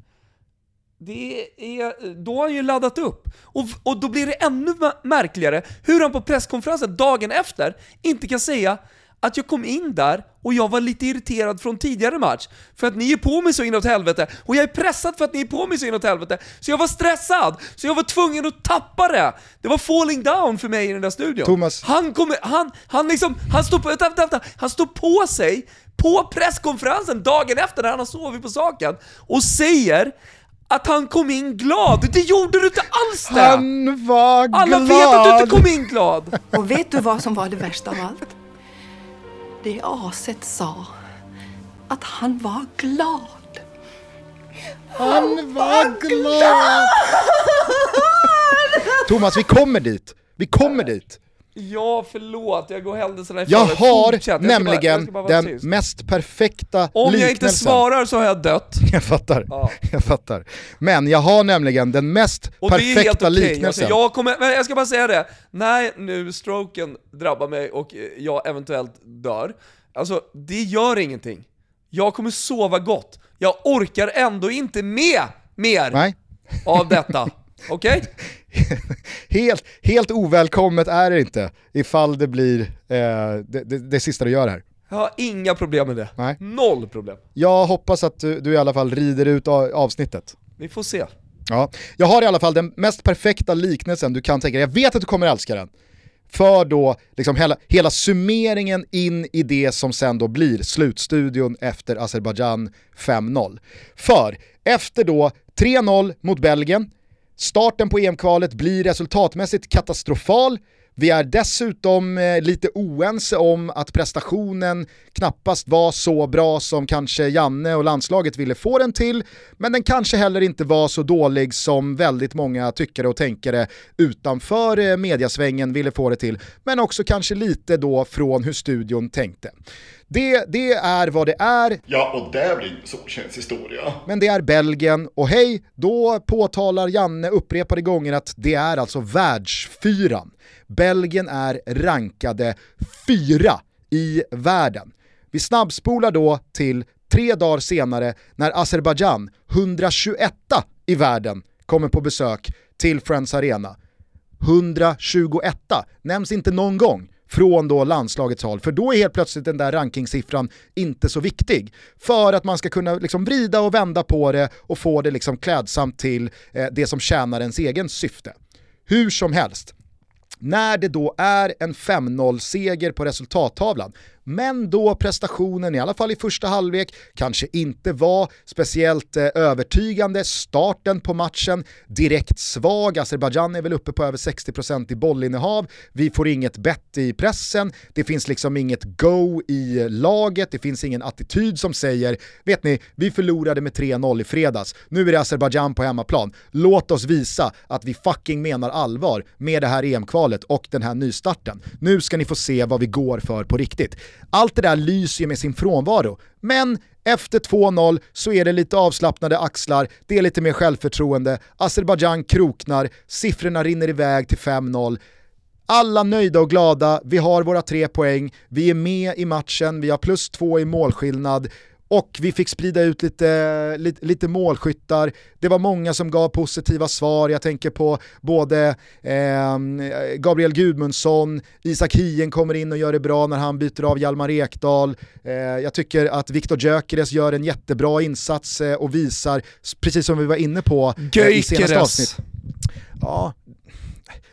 Det är, då har han ju laddat upp. Och, och då blir det ännu märkligare hur han på presskonferensen dagen efter inte kan säga att jag kom in där och jag var lite irriterad från tidigare match. För att ni är på mig så inåt helvete, och jag är pressad för att ni är på mig så inåt helvete. Så jag var stressad, så jag var tvungen att tappa det. Det var falling down för mig i den där studion. Thomas. Han kommer, han, han liksom, han står på, vänta, vänta, han står på sig på presskonferensen dagen efter när han har sovit på saken och säger att han kom in glad. Det gjorde du inte alls det! Han var glad! Alla vet att du inte kom in glad! Och vet du vad som var det värsta av allt? Det aset sa att han var glad. Han var glad! Thomas, vi kommer dit. Vi kommer dit. Ja, förlåt, jag går händelserna ifrån. Jag har jag nämligen bara, jag den mest perfekta Om liknelsen. Om jag inte svarar så har jag dött. Jag fattar, ja. jag fattar. Men jag har nämligen den mest Och perfekta okay. liknelsen. Alltså, jag, kommer, men jag ska bara säga det, när nu stroken drabbar mig och jag eventuellt dör, Alltså, det gör ingenting. Jag kommer sova gott. Jag orkar ändå inte med mer Nej. av detta. Okej? Okay? helt, helt ovälkommet är det inte ifall det blir eh, det, det, det sista du gör här. Jag har inga problem med det. Nej. Noll problem. Jag hoppas att du, du i alla fall rider ut avsnittet. Vi får se. Ja. Jag har i alla fall den mest perfekta liknelsen du kan tänka dig. Jag vet att du kommer älska den för då liksom hela, hela summeringen in i det som sen då blir slutstudion efter Azerbajdzjan 5-0. För efter då 3-0 mot Belgien, starten på EM-kvalet blir resultatmässigt katastrofal, vi är dessutom eh, lite oense om att prestationen knappast var så bra som kanske Janne och landslaget ville få den till, men den kanske heller inte var så dålig som väldigt många tyckare och tänkare utanför eh, mediasvängen ville få det till, men också kanske lite då från hur studion tänkte. Det, det är vad det är. Ja, och det blir Solskens historia. Men det är Belgien, och hej, då påtalar Janne upprepade gånger att det är alltså världsfyran. Belgien är rankade fyra i världen. Vi snabbspolar då till tre dagar senare när Azerbajdzjan, 121 i världen, kommer på besök till Friends Arena. 121 nämns inte någon gång från då landslagets håll, för då är helt plötsligt den där rankingsiffran inte så viktig. För att man ska kunna liksom vrida och vända på det och få det liksom klädsamt till eh, det som tjänar ens egen syfte. Hur som helst, när det då är en 5-0-seger på resultattavlan men då prestationen, i alla fall i första halvlek, kanske inte var speciellt eh, övertygande. Starten på matchen direkt svag, Azerbajdzjan är väl uppe på över 60% i bollinnehav, vi får inget bett i pressen, det finns liksom inget go i eh, laget, det finns ingen attityd som säger, vet ni, vi förlorade med 3-0 i fredags, nu är det Azerbajdzjan på hemmaplan, låt oss visa att vi fucking menar allvar med det här EM-kvalet och den här nystarten. Nu ska ni få se vad vi går för på riktigt. Allt det där lyser ju med sin frånvaro, men efter 2-0 så är det lite avslappnade axlar, det är lite mer självförtroende, Azerbajdzjan kroknar, siffrorna rinner iväg till 5-0. Alla nöjda och glada, vi har våra tre poäng, vi är med i matchen, vi har plus två i målskillnad och vi fick sprida ut lite, lite, lite målskyttar. Det var många som gav positiva svar. Jag tänker på både eh, Gabriel Gudmundsson, Isak Hien kommer in och gör det bra när han byter av Hjalmar Ekdal. Eh, jag tycker att Viktor Gyökeres gör en jättebra insats eh, och visar, precis som vi var inne på eh, i senaste avsnitt. Ja,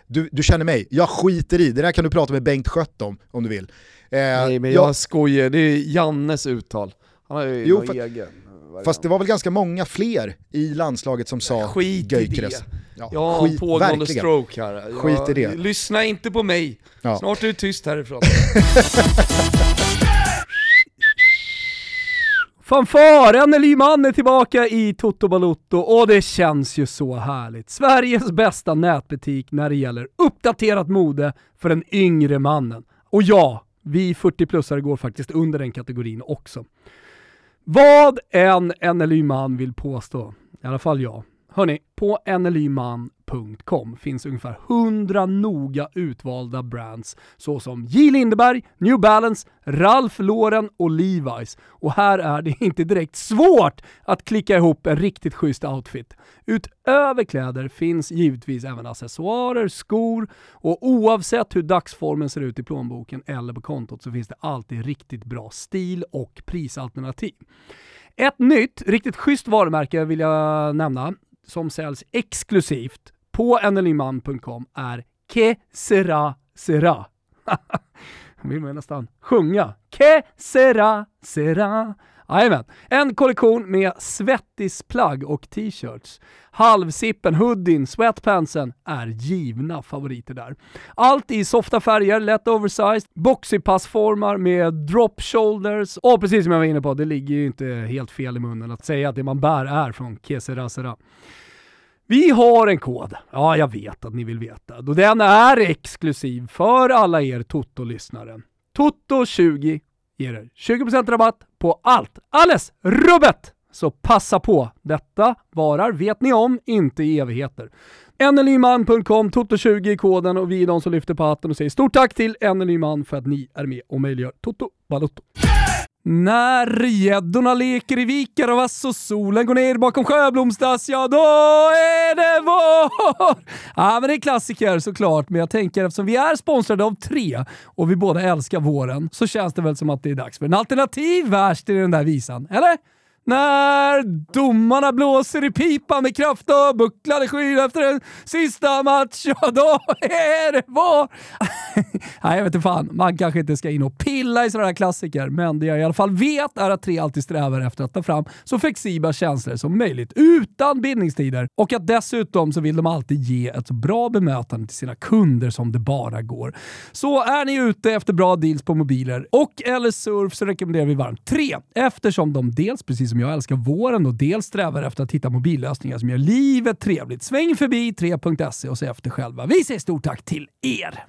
du, du känner mig, jag skiter i, det där kan du prata med Bengt Skött om, om du vill. Eh, Nej men jag, jag skojar, det är Jannes uttal. Han har ju jo, för, egen. Fast det var väl ganska många fler i landslaget som sa Skit i det. Ja, jag har pågående verkligen. stroke här. Jag, skit i det. Lyssna inte på mig. Ja. Snart är du tyst härifrån. Fanfaren Lyman är tillbaka i Toto Balotto och det känns ju så härligt. Sveriges bästa nätbutik när det gäller uppdaterat mode för den yngre mannen. Och ja, vi 40-plussare går faktiskt under den kategorin också. Vad en NLY-man vill påstå, i alla fall jag. Hörni, på NLY-man nlyman.com finns ungefär 100 noga utvalda brands såsom J. Lindeberg, New Balance, Ralph Lauren och Levi's. Och här är det inte direkt svårt att klicka ihop en riktigt schysst outfit. Utöver kläder finns givetvis även accessoarer, skor och oavsett hur dagsformen ser ut i plånboken eller på kontot så finns det alltid riktigt bra stil och prisalternativ. Ett nytt, riktigt schysst varumärke vill jag nämna som säljs exklusivt på nlyman.com är Que Sera Sera. vill man nästan sjunga. Que Sera Sera. Jajamän. En kollektion med svettisplagg och t-shirts. Halvsippen, hoodien, sweatpantsen är givna favoriter där. Allt i softa färger, lätt oversized, boxypassformar med drop shoulders och precis som jag var inne på, det ligger ju inte helt fel i munnen att säga att det man bär är från Kesera vi har en kod. Ja, jag vet att ni vill veta. Då den är exklusiv för alla er Toto-lyssnare. Toto20 ger er 20% rabatt på allt. Alles rubbet! Så passa på. Detta varar, vet ni om, inte i evigheter. NLYman.com, Toto20 i koden och vi är de som lyfter på hatten och säger stort tack till NLYman för att ni är med och möjliggör Toto Balotto. När gäddorna leker i vikar och vass och solen går ner bakom Sjöblomstas, ja då är det vår! Ja, men det är klassiker såklart, men jag tänker eftersom vi är sponsrade av tre och vi båda älskar våren så känns det väl som att det är dags för en alternativ vers till den där visan, eller? När domarna blåser i pipan med kraft och bucklade skyn efter en sista match, ja då är det vår! Nej, jag vet inte fan. Man kanske inte ska in och pilla i sådana här klassiker, men det jag i alla fall vet är att tre alltid strävar efter att ta fram så flexibla känslor som möjligt utan bindningstider och att dessutom så vill de alltid ge ett så bra bemötande till sina kunder som det bara går. Så är ni ute efter bra deals på mobiler och eller surf så rekommenderar vi varmt tre eftersom de dels, precis som jag älskar våren och dels strävar efter att hitta mobillösningar som gör livet trevligt. Sväng förbi 3.se och se efter själva. Vi säger stort tack till er!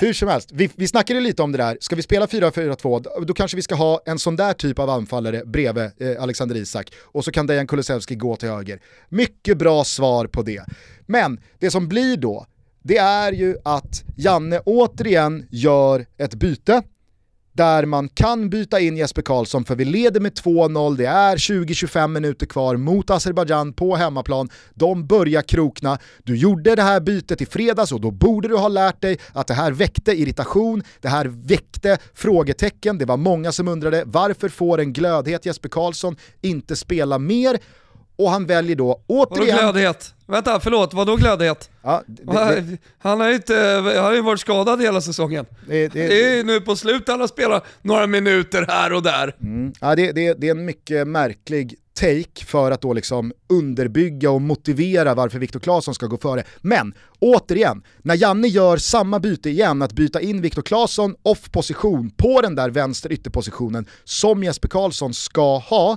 Hur som helst, vi, vi snackade lite om det där, ska vi spela 4-4-2, då kanske vi ska ha en sån där typ av anfallare bredvid eh, Alexander Isak och så kan Dejan Kulusevski gå till höger. Mycket bra svar på det. Men det som blir då, det är ju att Janne återigen gör ett byte, där man kan byta in Jesper Karlsson för vi leder med 2-0, det är 20-25 minuter kvar mot Azerbajdzjan på hemmaplan, de börjar krokna, du gjorde det här bytet i fredags och då borde du ha lärt dig att det här väckte irritation, det här väckte frågetecken, det var många som undrade varför får en glödhet Jesper Karlsson inte spela mer? Och han väljer då Vadå återigen... glödhet? Vänta, förlåt, vadå glödhet? Ja, det, det, Han har ju inte, han har ju varit skadad hela säsongen. det, det, Det är ju nu på slutet han har spelat några minuter här och där. Ja, det, det, det är en mycket märklig take för att då liksom underbygga och motivera varför Viktor Claesson ska gå före. Men återigen, när Janne gör samma byte igen, att byta in Viktor Claesson off position på den där vänster ytterpositionen som Jesper Karlsson ska ha,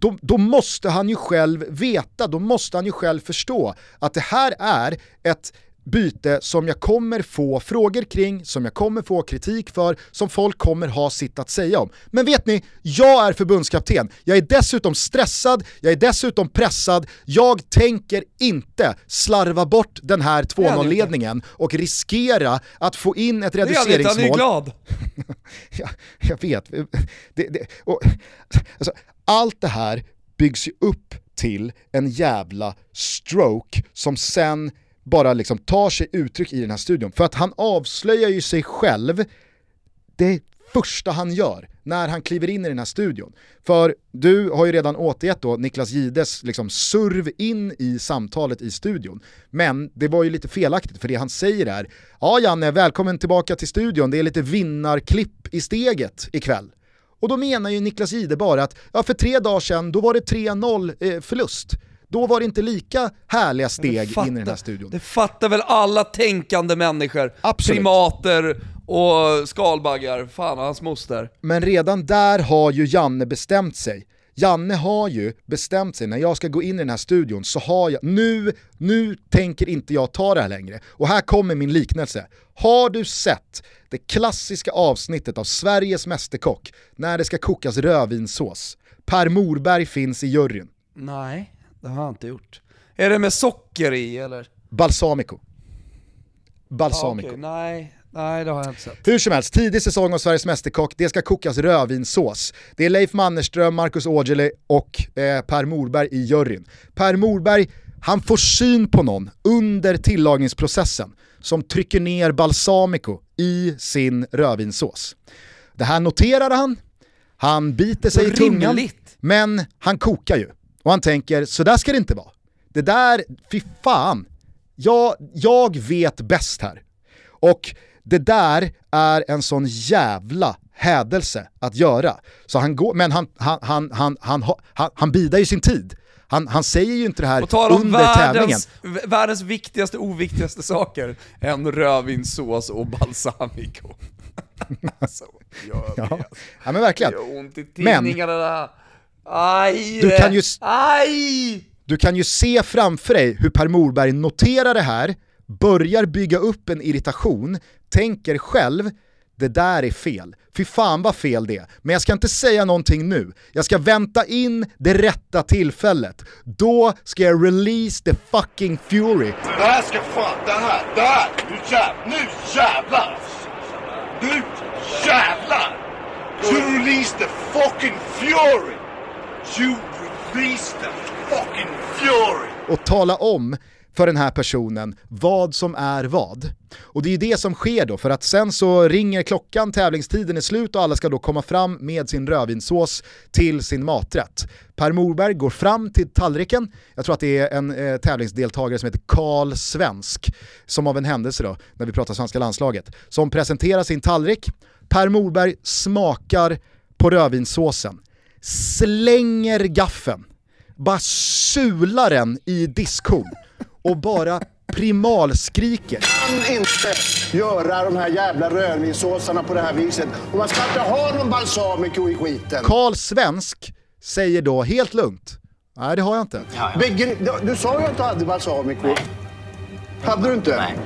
då, då måste han ju själv veta, då måste han ju själv förstå att det här är ett byte som jag kommer få frågor kring, som jag kommer få kritik för, som folk kommer ha sitt att säga om. Men vet ni, jag är förbundskapten. Jag är dessutom stressad, jag är dessutom pressad, jag tänker inte slarva bort den här är han 2-0-ledningen och riskera att få in ett Det är han är reduceringsmål. glad. Ja, jag vet. Det, det, och, alltså, allt det här byggs ju upp till en jävla stroke som sen bara liksom tar sig uttryck i den här studion. För att han avslöjar ju sig själv det första han gör när han kliver in i den här studion. För du har ju redan återgett då Niklas Gides liksom surv in i samtalet i studion. Men det var ju lite felaktigt för det han säger är Ja Janne, välkommen tillbaka till studion, det är lite vinnarklipp i steget ikväll. Och då menar ju Niklas Gide bara att ja, för tre dagar sedan då var det 3-0 eh, förlust. Då var det inte lika härliga steg fattar- in i den här studion. Det fattar väl alla tänkande människor, Absolut. primater och skalbaggar, fan och hans moster. Men redan där har ju Janne bestämt sig. Janne har ju bestämt sig, när jag ska gå in i den här studion så har jag, nu, nu tänker inte jag ta det här längre. Och här kommer min liknelse. Har du sett det klassiska avsnittet av Sveriges Mästerkock när det ska kokas rödvinssås? Per Morberg finns i juryn. Nej, det har jag inte gjort. Är det med socker i eller? Balsamico. Balsamico. okej, nej, nej det har jag inte sett. Hur som helst, tidig säsong av Sveriges Mästerkock, det ska kokas rödvinssås. Det är Leif Mannerström, Marcus Aujalay och eh, Per Morberg i juryn. Per Morberg, han får syn på någon under tillagningsprocessen som trycker ner balsamico i sin rödvinssås. Det här noterar han, han biter sig i tungan, men han kokar ju. Och han tänker, så där ska det inte vara. Det där, fy fan. Jag, jag vet bäst här. Och det där är en sån jävla hädelse att göra. Så han går, men han, han, han, han, han, han, han bidar ju sin tid. Han, han säger ju inte det här under tävlingen. världens, v- världens viktigaste oviktigaste saker. En rödvinssås och balsamico. alltså, gör Ja. ja men verkligen. Det gör ont i tidningarna där. Aj! Du kan ju Aj! Du kan ju se framför dig hur Per Morberg noterar det här, börjar bygga upp en irritation, tänker själv det där är fel. Fy fan vad fel det är. Men jag ska inte säga någonting nu. Jag ska vänta in det rätta tillfället. Då ska jag release the fucking fury. Det här ska fan, det här, det här, nu jävlar, nu jävlar! Nu jävlar! You release the fucking fury! You release the fucking fury! och tala om för den här personen vad som är vad. Och det är ju det som sker då, för att sen så ringer klockan, tävlingstiden är slut och alla ska då komma fram med sin rödvinssås till sin maträtt. Per Morberg går fram till tallriken, jag tror att det är en eh, tävlingsdeltagare som heter Karl Svensk, som av en händelse då, när vi pratar svenska landslaget, som presenterar sin tallrik. Per Morberg smakar på rödvinssåsen, slänger gaffeln bara sular den i diskhon och bara primalskriker. kan inte göra de här jävla rödvinssåsarna på det här viset. Och man ska inte ha någon balsamico i skiten. Karl Svensk säger då helt lugnt, nej det har jag inte. Bigge, du, du sa ju att du hade balsamico. Hade du inte? Nej.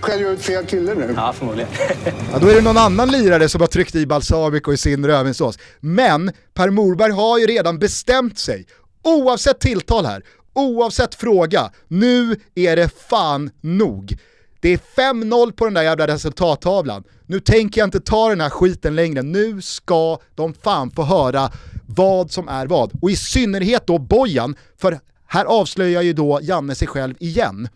Skäller jag ut fel kille nu? Ja, förmodligen. Ja, då är det någon annan lirare som har tryckt i balsamico i sin rödvinssås. Men Per Morberg har ju redan bestämt sig, oavsett tilltal här, oavsett fråga, nu är det fan nog. Det är 5-0 på den där jävla resultattavlan. Nu tänker jag inte ta den här skiten längre. Nu ska de fan få höra vad som är vad. Och i synnerhet då Bojan, för här avslöjar ju då Janne sig själv igen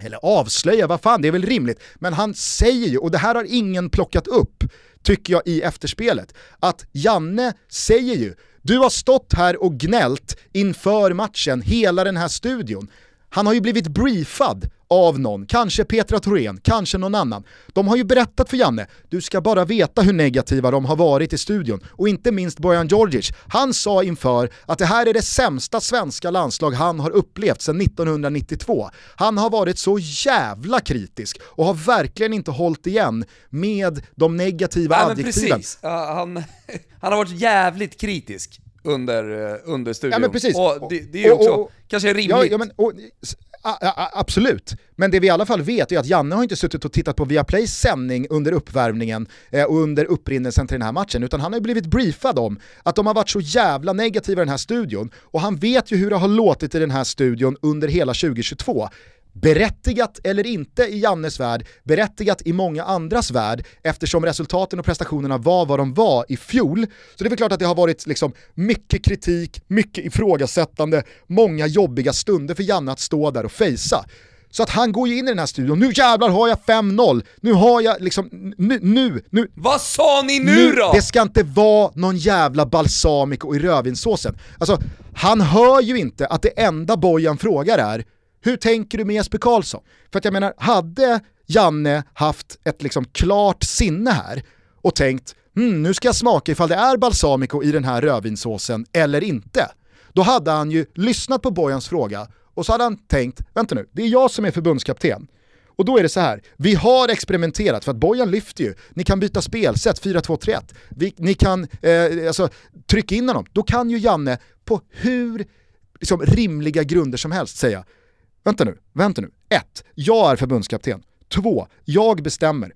eller avslöja, vad fan det är väl rimligt, men han säger ju, och det här har ingen plockat upp, tycker jag i efterspelet, att Janne säger ju du har stått här och gnällt inför matchen, hela den här studion. Han har ju blivit briefad av någon, kanske Petra Thorén, kanske någon annan. De har ju berättat för Janne, du ska bara veta hur negativa de har varit i studion. Och inte minst Bojan Djordjic, han sa inför att det här är det sämsta svenska landslag han har upplevt sedan 1992. Han har varit så jävla kritisk och har verkligen inte hållit igen med de negativa Nej, adjektiven. Uh, han, han har varit jävligt kritisk under, uh, under studion. Ja men precis. Och det, det är ju också och, och, kanske rimligt. Ja, ja, men, och, absolut, men det vi i alla fall vet är att Janne har inte suttit och tittat på Viaplays sändning under uppvärmningen eh, och under upprinnelsen till den här matchen, utan han har blivit briefad om att de har varit så jävla negativa i den här studion, och han vet ju hur det har låtit i den här studion under hela 2022. Berättigat eller inte i Jannes värld, berättigat i många andras värld eftersom resultaten och prestationerna var vad de var i fjol. Så det är väl klart att det har varit liksom mycket kritik, mycket ifrågasättande, många jobbiga stunder för Janne att stå där och fejsa. Så att han går ju in i den här studion, nu jävlar har jag 5-0, nu har jag liksom, nu, nu, nu. Vad sa ni nu, nu då? Det ska inte vara någon jävla balsamico i rödvinssåsen. Alltså, han hör ju inte att det enda Bojan frågar är hur tänker du med Jesper Karlsson? För att jag menar, hade Janne haft ett liksom klart sinne här och tänkt mm, nu ska jag smaka ifall det är balsamico i den här rödvinssåsen eller inte. Då hade han ju lyssnat på Bojans fråga och så hade han tänkt, vänta nu, det är jag som är förbundskapten. Och då är det så här, vi har experimenterat för att Bojan lyfter ju, ni kan byta spelsätt 4-2-3-1, ni kan eh, alltså, trycka in honom. Då kan ju Janne på hur liksom, rimliga grunder som helst säga, Vänta nu, vänta nu. 1. Jag är förbundskapten. 2. Jag bestämmer.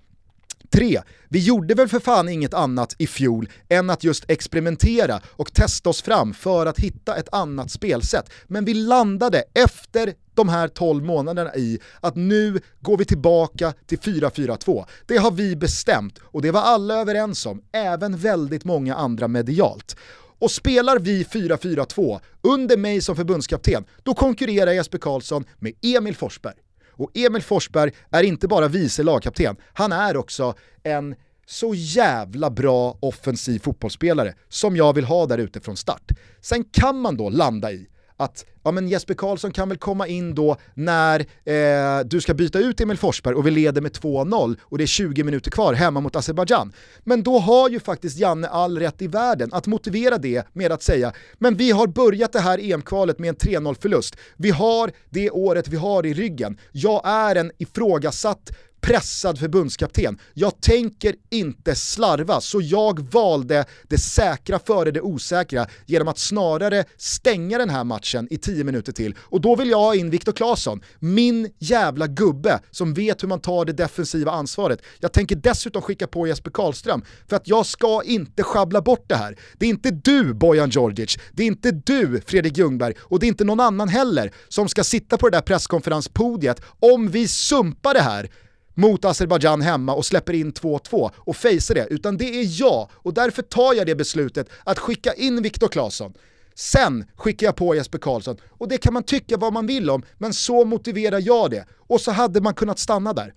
3. Vi gjorde väl för fan inget annat i fjol än att just experimentera och testa oss fram för att hitta ett annat spelsätt. Men vi landade efter de här 12 månaderna i att nu går vi tillbaka till 4-4-2. Det har vi bestämt och det var alla överens om, även väldigt många andra medialt. Och spelar vi 4-4-2 under mig som förbundskapten, då konkurrerar Jesper Karlsson med Emil Forsberg. Och Emil Forsberg är inte bara vice lagkapten, han är också en så jävla bra offensiv fotbollsspelare som jag vill ha där ute från start. Sen kan man då landa i att ja, men Jesper Karlsson kan väl komma in då när eh, du ska byta ut Emil Forsberg och vi leder med 2-0 och det är 20 minuter kvar hemma mot Azerbajdzjan. Men då har ju faktiskt Janne all rätt i världen att motivera det med att säga men vi har börjat det här EM-kvalet med en 3-0 förlust. Vi har det året vi har i ryggen. Jag är en ifrågasatt pressad förbundskapten. Jag tänker inte slarva, så jag valde det säkra före det osäkra genom att snarare stänga den här matchen i 10 minuter till. Och då vill jag ha in Viktor Claesson, min jävla gubbe som vet hur man tar det defensiva ansvaret. Jag tänker dessutom skicka på Jesper Karlström, för att jag ska inte schabbla bort det här. Det är inte du Bojan Djordjic, det är inte du Fredrik Ljungberg och det är inte någon annan heller som ska sitta på det där presskonferenspodiet om vi sumpar det här mot Azerbajdzjan hemma och släpper in 2-2 och facear det, utan det är jag och därför tar jag det beslutet att skicka in Viktor Claesson. Sen skickar jag på Jesper Karlsson och det kan man tycka vad man vill om, men så motiverar jag det. Och så hade man kunnat stanna där.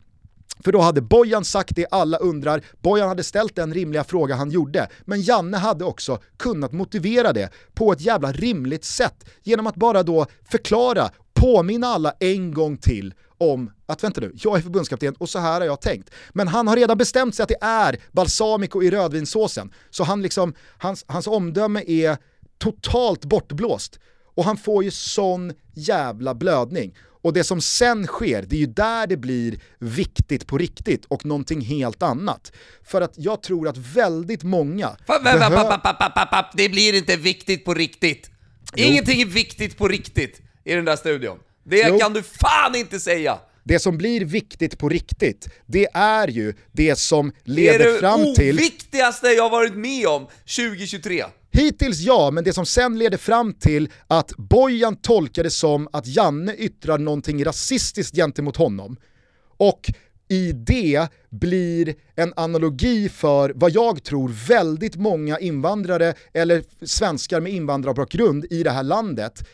För då hade Bojan sagt det alla undrar, Bojan hade ställt den rimliga fråga han gjorde, men Janne hade också kunnat motivera det på ett jävla rimligt sätt genom att bara då förklara, påminna alla en gång till om att vänta nu, jag är förbundskapten och så här har jag tänkt. Men han har redan bestämt sig att det är balsamico i rödvinssåsen. Så han liksom, hans, hans omdöme är totalt bortblåst. Och han får ju sån jävla blödning. Och det som sen sker, det är ju där det blir viktigt på riktigt och någonting helt annat. För att jag tror att väldigt många... Det blir inte viktigt på riktigt. Ingenting är viktigt på riktigt i den där studion. Det jo. kan du fan inte säga! Det som blir viktigt på riktigt, det är ju det som leder fram till... Det är det oviktigaste jag varit med om 2023. Hittills ja, men det som sen leder fram till att Bojan tolkar det som att Janne yttrar någonting rasistiskt gentemot honom. Och i det blir en analogi för vad jag tror väldigt många invandrare eller svenskar med invandrarbakgrund i det här landet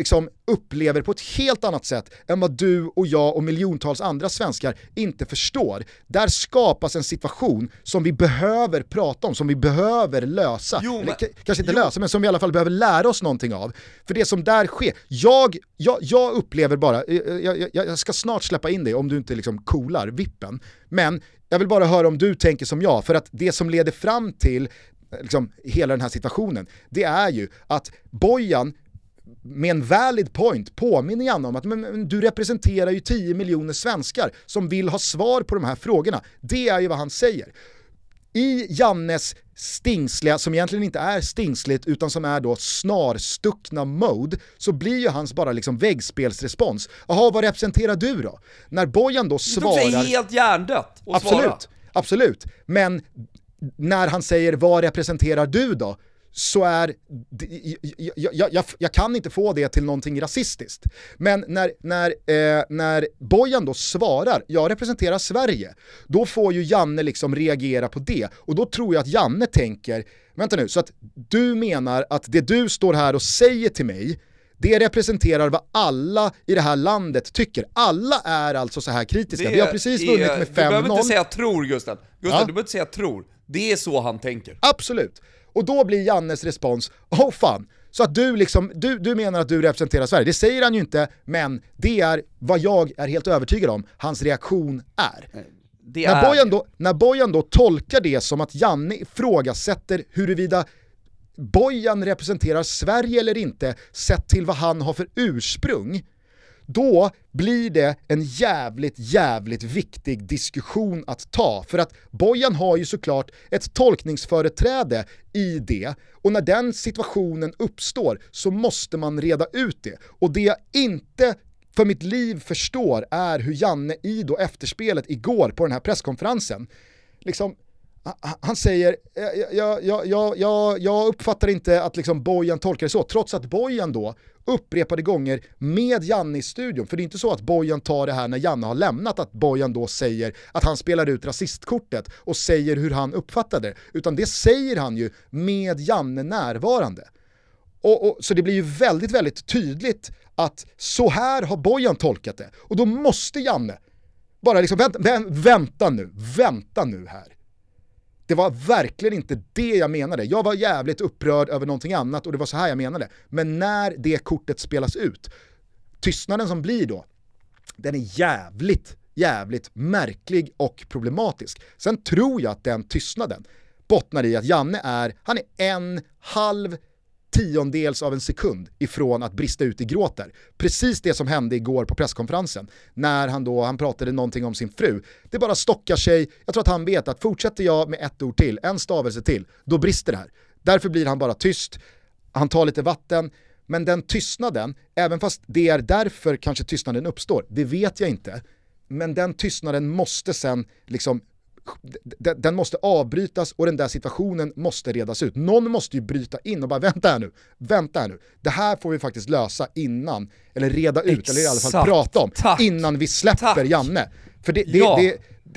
liksom upplever på ett helt annat sätt än vad du och jag och miljontals andra svenskar inte förstår. Där skapas en situation som vi behöver prata om, som vi behöver lösa. Jo, Eller, kanske inte lösa, men som vi i alla fall behöver lära oss någonting av. För det som där sker, jag, jag, jag upplever bara, eh, jag, jag, jag ska snart släppa in dig om du inte liksom coolar vippen, men jag vill bara höra om du tänker som jag, för att det som leder fram till eh, liksom, hela den här situationen, det är ju att Bojan med en valid point påminner Janne om att men, men, du representerar ju 10 miljoner svenskar som vill ha svar på de här frågorna. Det är ju vad han säger. I Jannes stingsliga, som egentligen inte är stingsligt utan som är då snarstuckna mode, så blir ju hans bara liksom väggspelsrespons. Jaha, vad representerar du då? När Bojan då Det tog sig svarar... helt hjärndött att Absolut, svara. absolut. Men när han säger vad representerar du då? Så är, jag, jag, jag, jag kan inte få det till någonting rasistiskt. Men när, när, eh, när Bojan då svarar, jag representerar Sverige, då får ju Janne liksom reagera på det. Och då tror jag att Janne tänker, vänta nu, så att du menar att det du står här och säger till mig, det representerar vad alla i det här landet tycker. Alla är alltså så här kritiska. Vi har precis vunnit med 5-0. Du behöver inte säga tror Gusten. Gusten, Ja. du behöver inte säga tror. Det är så han tänker. Absolut. Och då blir Jannes respons, åh fan, så att du liksom, du, du menar att du representerar Sverige. Det säger han ju inte, men det är vad jag är helt övertygad om hans reaktion är. Det När är Bojan, då, när Bojan då tolkar det som att Janne ifrågasätter huruvida Bojan representerar Sverige eller inte, sett till vad han har för ursprung, då blir det en jävligt, jävligt viktig diskussion att ta. För att Bojan har ju såklart ett tolkningsföreträde i det. Och när den situationen uppstår så måste man reda ut det. Och det jag inte för mitt liv förstår är hur Janne i då efterspelet igår på den här presskonferensen, liksom han- säger, eh, jag, jag, jag, jag, jag uppfattar inte att liksom Bojan tolkar det så, trots att Bojan då upprepade gånger med Janne i studion, för det är inte så att Bojan tar det här när Janne har lämnat, att Bojan då säger att han spelar ut rasistkortet och säger hur han uppfattade det, utan det säger han ju med Janne närvarande. Och, och, så det blir ju väldigt, väldigt tydligt att så här har Bojan tolkat det. Och då måste Janne bara liksom, vänta, vänta nu, vänta nu här. Det var verkligen inte det jag menade. Jag var jävligt upprörd över någonting annat och det var så här jag menade. Men när det kortet spelas ut, tystnaden som blir då, den är jävligt, jävligt märklig och problematisk. Sen tror jag att den tystnaden bottnar i att Janne är, han är en halv tiondels av en sekund ifrån att brista ut i gråter. Precis det som hände igår på presskonferensen när han då, han pratade någonting om sin fru. Det bara stockar sig, jag tror att han vet att fortsätter jag med ett ord till, en stavelse till, då brister det här. Därför blir han bara tyst, han tar lite vatten, men den tystnaden, även fast det är därför kanske tystnaden uppstår, det vet jag inte. Men den tystnaden måste sen liksom den måste avbrytas och den där situationen måste redas ut. Någon måste ju bryta in och bara vänta här nu, vänta här nu. Det här får vi faktiskt lösa innan, eller reda ut, eller i alla fall Exakt. prata om, Tack. innan vi släpper Tack. Janne. För det, det, Ja. det,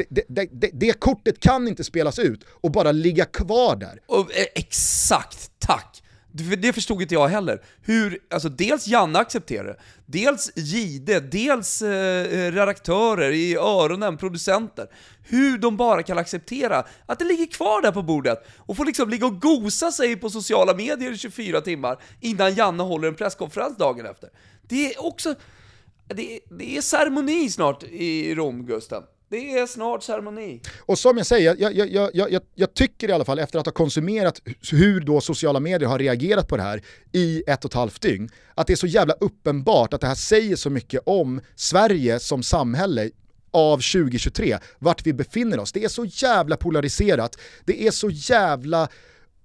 det, det, det, det, kortet kan inte spelas ut och bara ligga kvar där. Och, eh, exakt, tack! Det- förstod inte jag heller. Hur, alltså dels Janne accepterar det, dels Gide, dels eh, eh, redaktörer i öronen, producenter. Hur de bara kan acceptera att det ligger kvar där på bordet och får liksom ligga och gosa sig på sociala medier i 24 timmar innan Janne håller en presskonferens dagen efter. Det är också... Det, det är ceremoni snart i Rom, Gusten. Det är snart ceremoni. Och som jag säger, jag, jag, jag, jag, jag, jag tycker i alla fall efter att ha konsumerat hur då sociala medier har reagerat på det här i ett och ett halvt dygn, att det är så jävla uppenbart att det här säger så mycket om Sverige som samhälle av 2023, vart vi befinner oss. Det är så jävla polariserat, det är så jävla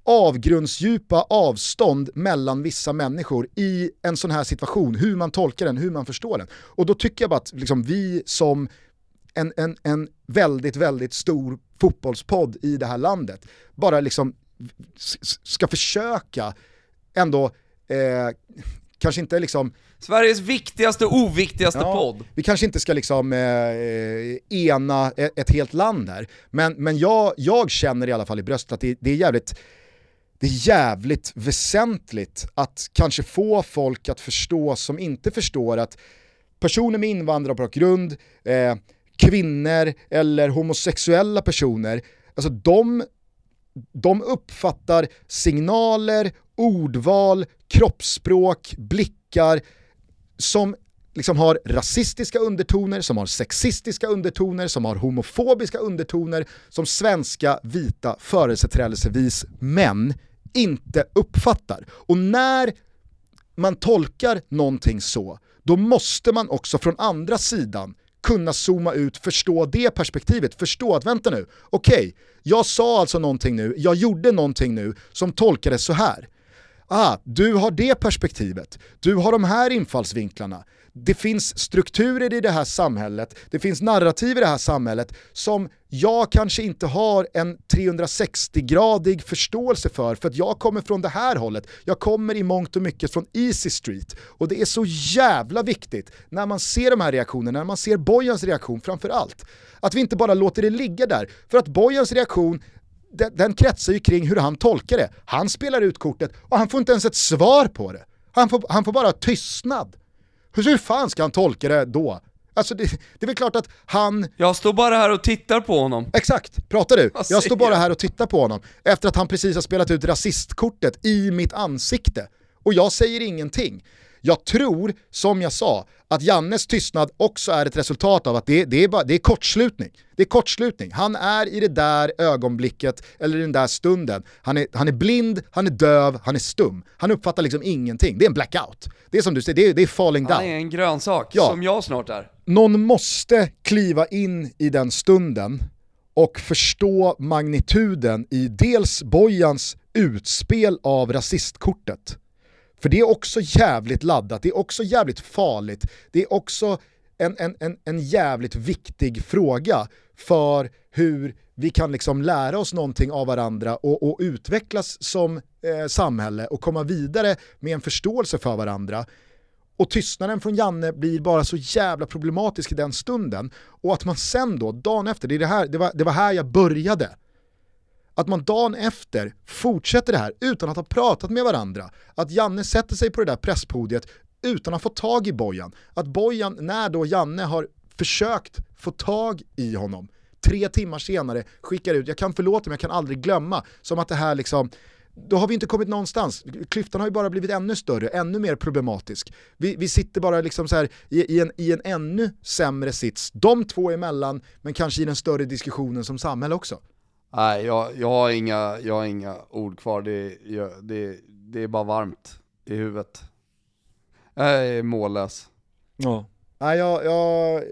avgrundsdjupa avstånd mellan vissa människor i en sån här situation, hur man tolkar den, hur man förstår den. Och då tycker jag bara att liksom, vi som en, en, en väldigt, väldigt stor fotbollspodd i det här landet bara liksom ska försöka ändå, eh, kanske inte liksom Sveriges viktigaste och oviktigaste Ja, podd. Vi kanske inte ska liksom eh, eh, ena ett, ett helt land här, men, men jag, jag känner i alla fall i bröstet att det, det är jävligt det är jävligt väsentligt att kanske få folk att förstå som inte förstår att personer med invandrarbakgrund, eh, kvinnor eller homosexuella personer, alltså de, de uppfattar signaler, ordval, kroppsspråk, blickar som liksom har rasistiska undertoner, som har sexistiska undertoner, som har homofobiska undertoner, som svenska vita företrädelsevis män inte uppfattar. Och när man tolkar någonting så, då måste man också från andra sidan kunna zooma ut, förstå det perspektivet, förstå att vänta nu, okej, okay, jag sa alltså någonting nu, jag gjorde någonting nu som tolkades så här. Ah, du har det perspektivet, du har de här infallsvinklarna, det finns strukturer i det här samhället, det finns narrativ i det här samhället som jag kanske inte har en 360-gradig förståelse för, för att jag kommer från det här hållet. Jag kommer i mångt och mycket från Easy Street. Och det är så jävla viktigt när man ser de här reaktionerna, när man ser Bojans reaktion framför allt. Att vi inte bara låter det ligga där, för att Bojans reaktion den, den kretsar ju kring hur han tolkar det. Han spelar ut kortet och han får inte ens ett svar på det. Han får, han får bara tystnad. Hur fan ska han tolka det då? Alltså det, det är väl klart att han... Jag står bara här och tittar på honom. Exakt, pratar du? Jag står bara här och tittar på honom efter att han precis har spelat ut rasistkortet i mitt ansikte. Och jag säger ingenting. Jag tror, som jag sa, att Jannes tystnad också är ett resultat av att det, det, är, bara, det är kortslutning. Det är kortslutning. Han är i det där ögonblicket, eller i den där stunden. Han är, han är blind, han är döv, han är stum. Han uppfattar liksom ingenting. Det är en blackout. Det är som du säger, det är, det är falling down. Han är en grönsak, ja. som jag snart är. Någon måste kliva in i den stunden och förstå magnituden i dels Bojans utspel av rasistkortet, för det är också jävligt laddat, det är också jävligt farligt, det är också en, en, en, en jävligt viktig fråga för hur vi kan liksom lära oss någonting av varandra och, och utvecklas som eh, samhälle och komma vidare med en förståelse för varandra. Och tystnaden från Janne blir bara så jävla problematisk i den stunden. Och att man sen då, dagen efter, det, är det, här, det, var, det var här jag började att man dagen efter fortsätter det här utan att ha pratat med varandra. Att Janne sätter sig på det där presspodiet utan att få tag i Bojan. Att Bojan, när då Janne har försökt få tag i honom, tre timmar senare skickar ut, jag kan förlåta men jag kan aldrig glömma, som att det här liksom, då har vi inte kommit någonstans. Klyftan har ju bara blivit ännu större, ännu mer problematisk. Vi, vi sitter bara liksom så här i, i, en, i en ännu sämre sits, de två emellan, men kanske i den större diskussionen som samhälle också. Nej, jag, jag, har, inga, jag har inga ord kvar. Det, jag, det, det är bara varmt i huvudet. Jag är mållös. Ja. Nej, jag, jag...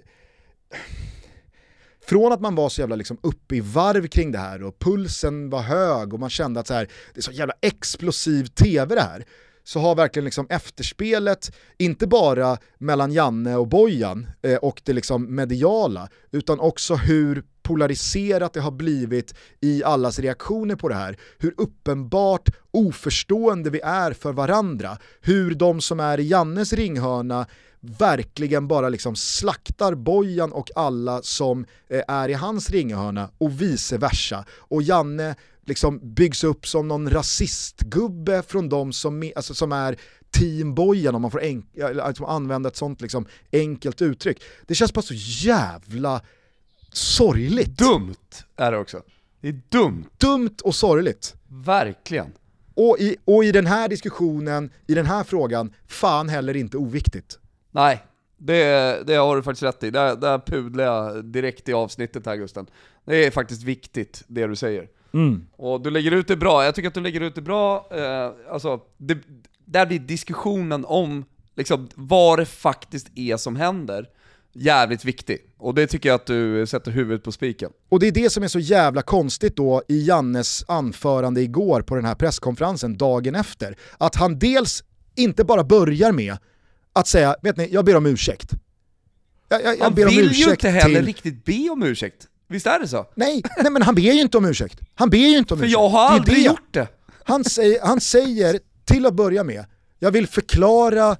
Från att man var så jävla liksom uppe i varv kring det här och pulsen var hög och man kände att så här, det är så jävla explosiv tv det här så har verkligen liksom efterspelet, inte bara mellan Janne och Bojan eh, och det liksom mediala, utan också hur polariserat det har blivit i allas reaktioner på det här. Hur uppenbart oförstående vi är för varandra. Hur de som är i Jannes ringhörna verkligen bara liksom slaktar Bojan och alla som eh, är i hans ringhörna och vice versa. Och Janne liksom byggs upp som någon rasistgubbe från de som, alltså, som är team Bojan om man får alltså, använda ett sånt liksom enkelt uttryck. Det känns bara så jävla sorgligt. Dumt är det också. Det är dumt. Dumt och sorgligt. Verkligen. Och i, och i den här diskussionen, i den här frågan, fan heller inte oviktigt. Nej, det, det har du faktiskt rätt i. Där, där pudlar jag direkt i avsnittet här Gusten. Det är faktiskt viktigt, det du säger. Mm. Och du lägger ut det bra, jag tycker att du lägger ut det bra, eh, alltså, det, där blir diskussionen om liksom, vad det faktiskt är som händer jävligt viktig. Och det tycker jag att du sätter huvudet på spiken. Och det är det som är så jävla konstigt då i Jannes anförande igår på den här presskonferensen dagen efter. Att han dels inte bara börjar med att säga, vet ni, jag ber om ursäkt. Jag, jag, jag han vill ju inte heller till... riktigt be om ursäkt. Visst är det så? Nej, nej men han ber ju inte om ursäkt. Han ber ju inte om För ursäkt. jag har aldrig det. gjort det. Han säger, han säger till att börja med, jag vill förklara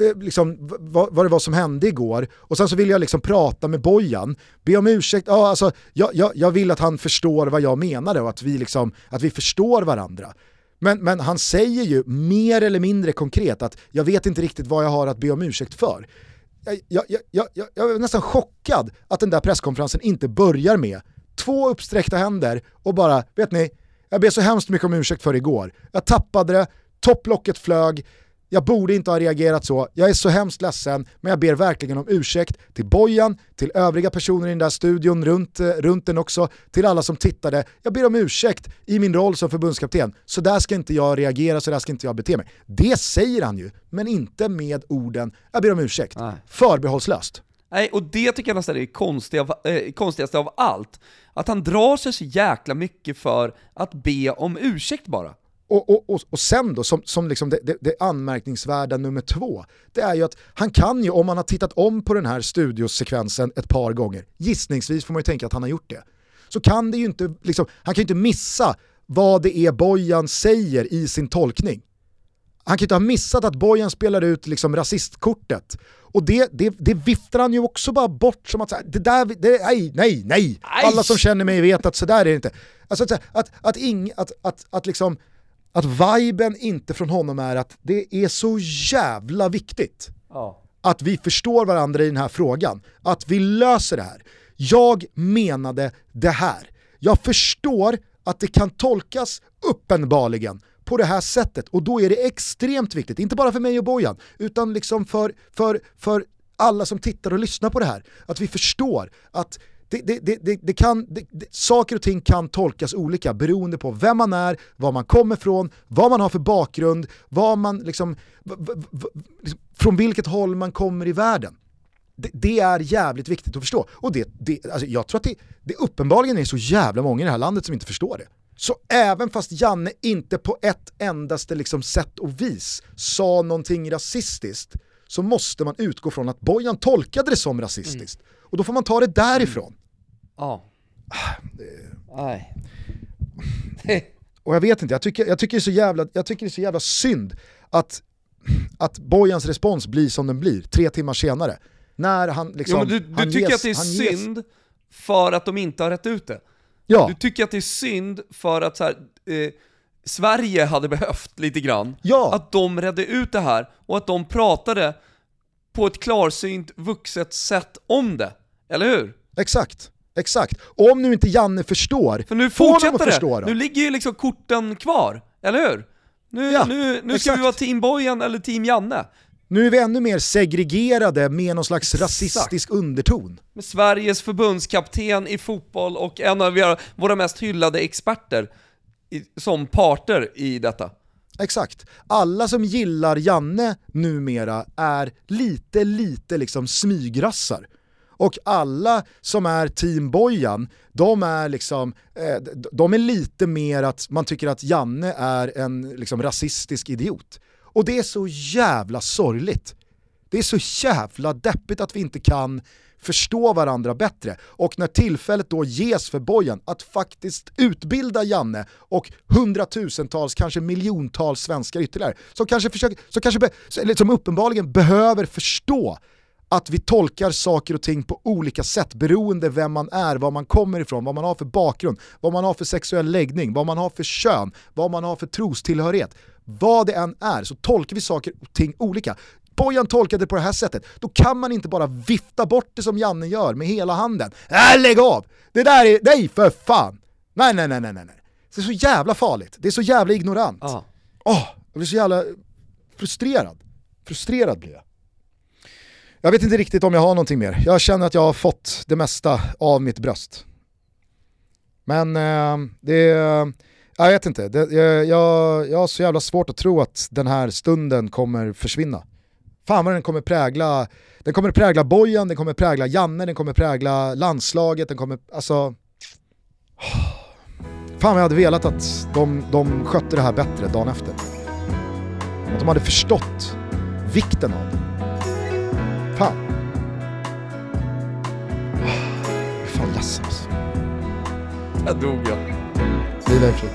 Eh, liksom, vad, vad, det var som hände igår och sen så vill jag liksom prata med Bojan, be om ursäkt, ja, alltså, jag, jag, jag vill att han förstår vad jag menade och att vi, liksom, att vi förstår varandra. Men, men han säger ju mer eller mindre konkret att jag vet inte riktigt vad jag har att be om ursäkt för. Jag, jag, jag, jag, jag är nästan chockad att den där presskonferensen inte börjar med två uppsträckta händer och bara, vet ni, jag ber så hemskt mycket om ursäkt för igår. Jag tappade det, topplocket flög, jag borde inte ha reagerat så, jag är så hemskt ledsen, men jag ber verkligen om ursäkt till Bojan, till övriga personer i den där studion, runt, eh, runt den också, till alla som tittade. Jag ber om ursäkt i min roll som förbundskapten. Så där ska inte jag reagera, så där ska inte jag bete mig. Det säger han ju, men inte med orden “jag ber om ursäkt”. Nej. Förbehållslöst. Nej, och det tycker jag nästan är det konstiga, eh, konstigaste av allt. Att han drar sig så jäkla mycket för att be om ursäkt bara. Och, och, och, och sen då, som, som liksom det, det, det, anmärkningsvärda nummer två, det är ju att han kan ju, om man har tittat om på den här studiosekvensen ett par gånger, gissningsvis får man ju tänka att han har gjort det, så kan det ju inte, liksom, han kan ju inte missa vad det är Bojan säger i sin tolkning. Han kan ju inte ha missat att Bojan spelar ut liksom rasistkortet. Och det, det, det viftar han ju också bara bort som att det där, det, nej, nej, nej. Alla som känner mig vet att sådär är det inte. Alltså att, att, att, ing, att, att, att liksom att viben inte från honom är att det är så jävla viktigt ja. att vi förstår varandra i den här frågan, att vi löser det här. Jag menade det här. Jag förstår att det kan tolkas uppenbarligen på det här sättet och då är det extremt viktigt, inte bara för mig och Bojan, utan liksom för, för, för alla som tittar och lyssnar på det här, att vi förstår att det, det, det, det, kan, saker och ting kan tolkas olika beroende på vem man är, var man kommer ifrån, vad man har för bakgrund, vad man liksom, liksom från vilket håll man kommer i världen. Det, är jävligt viktigt att förstå. Och det, det, alltså jag tror att det, det uppenbarligen är så jävla många i det här landet som inte förstår det. Så även fast Janne inte på ett endaste liksom sätt och vis sa någonting rasistiskt så måste man utgå från att Bojan tolkade det som rasistiskt. Mm. Och då får man ta det därifrån. Ja. Nej. Och jag vet inte, jag tycker, jag tycker, det, är så jävla, jag tycker det är så jävla synd att, att Bojans respons blir som den blir tre timmar senare. När han liksom... Jo, du, du tycker ges, att det är synd ges... för att de inte har rätt ut det? Ja. Du tycker att det är synd för att så här, eh, Sverige hade behövt lite grann, ja. att de redde ut det här och att de pratade på ett klarsynt, vuxet sätt om det. Eller hur? Exakt. Exakt. Om nu inte Janne förstår, För nu fortsätter det. Förstå nu ligger ju liksom korten kvar, eller hur? Nu, ja, nu, nu ska vi vara team Bojan eller team Janne. Nu är vi ännu mer segregerade med någon slags Exakt. rasistisk underton. Med Sveriges förbundskapten i fotboll och en av våra mest hyllade experter i, som parter i detta. Exakt. Alla som gillar Janne numera är lite, lite liksom smygrassar. Och alla som är team Bojan, de är, liksom, eh, de är lite mer att man tycker att Janne är en liksom, rasistisk idiot. Och det är så jävla sorgligt. Det är så jävla deppigt att vi inte kan förstå varandra bättre. Och när tillfället då ges för Bojan att faktiskt utbilda Janne och hundratusentals, kanske miljontals svenskar ytterligare, som kanske, försöker, som, kanske eller som uppenbarligen behöver förstå att vi tolkar saker och ting på olika sätt beroende vem man är, var man kommer ifrån, vad man har för bakgrund, vad man har för sexuell läggning, vad man har för kön, vad man har för trostillhörighet. Vad det än är så tolkar vi saker och ting olika. Bojan tolkade det på det här sättet, då kan man inte bara vifta bort det som Janne gör med hela handen. Äh, lägg av! Det där är, nej för fan! Nej, nej, nej, nej, nej. Det är så jävla farligt, det är så jävla ignorant. Åh, oh, jag blir så jävla frustrerad. Frustrerad blir jag. Jag vet inte riktigt om jag har någonting mer. Jag känner att jag har fått det mesta av mitt bröst. Men eh, det, jag vet inte, det, jag, jag har så jävla svårt att tro att den här stunden kommer försvinna. Fan vad den kommer prägla, den kommer prägla Bojan, den kommer prägla Janne, den kommer prägla landslaget, den kommer, alltså... Fan vad jag hade velat att de, de skötte det här bättre dagen efter. Att de hade förstått vikten av det. Fan. Jag är fan ledsen alltså. Där dog jag. Vila i frid.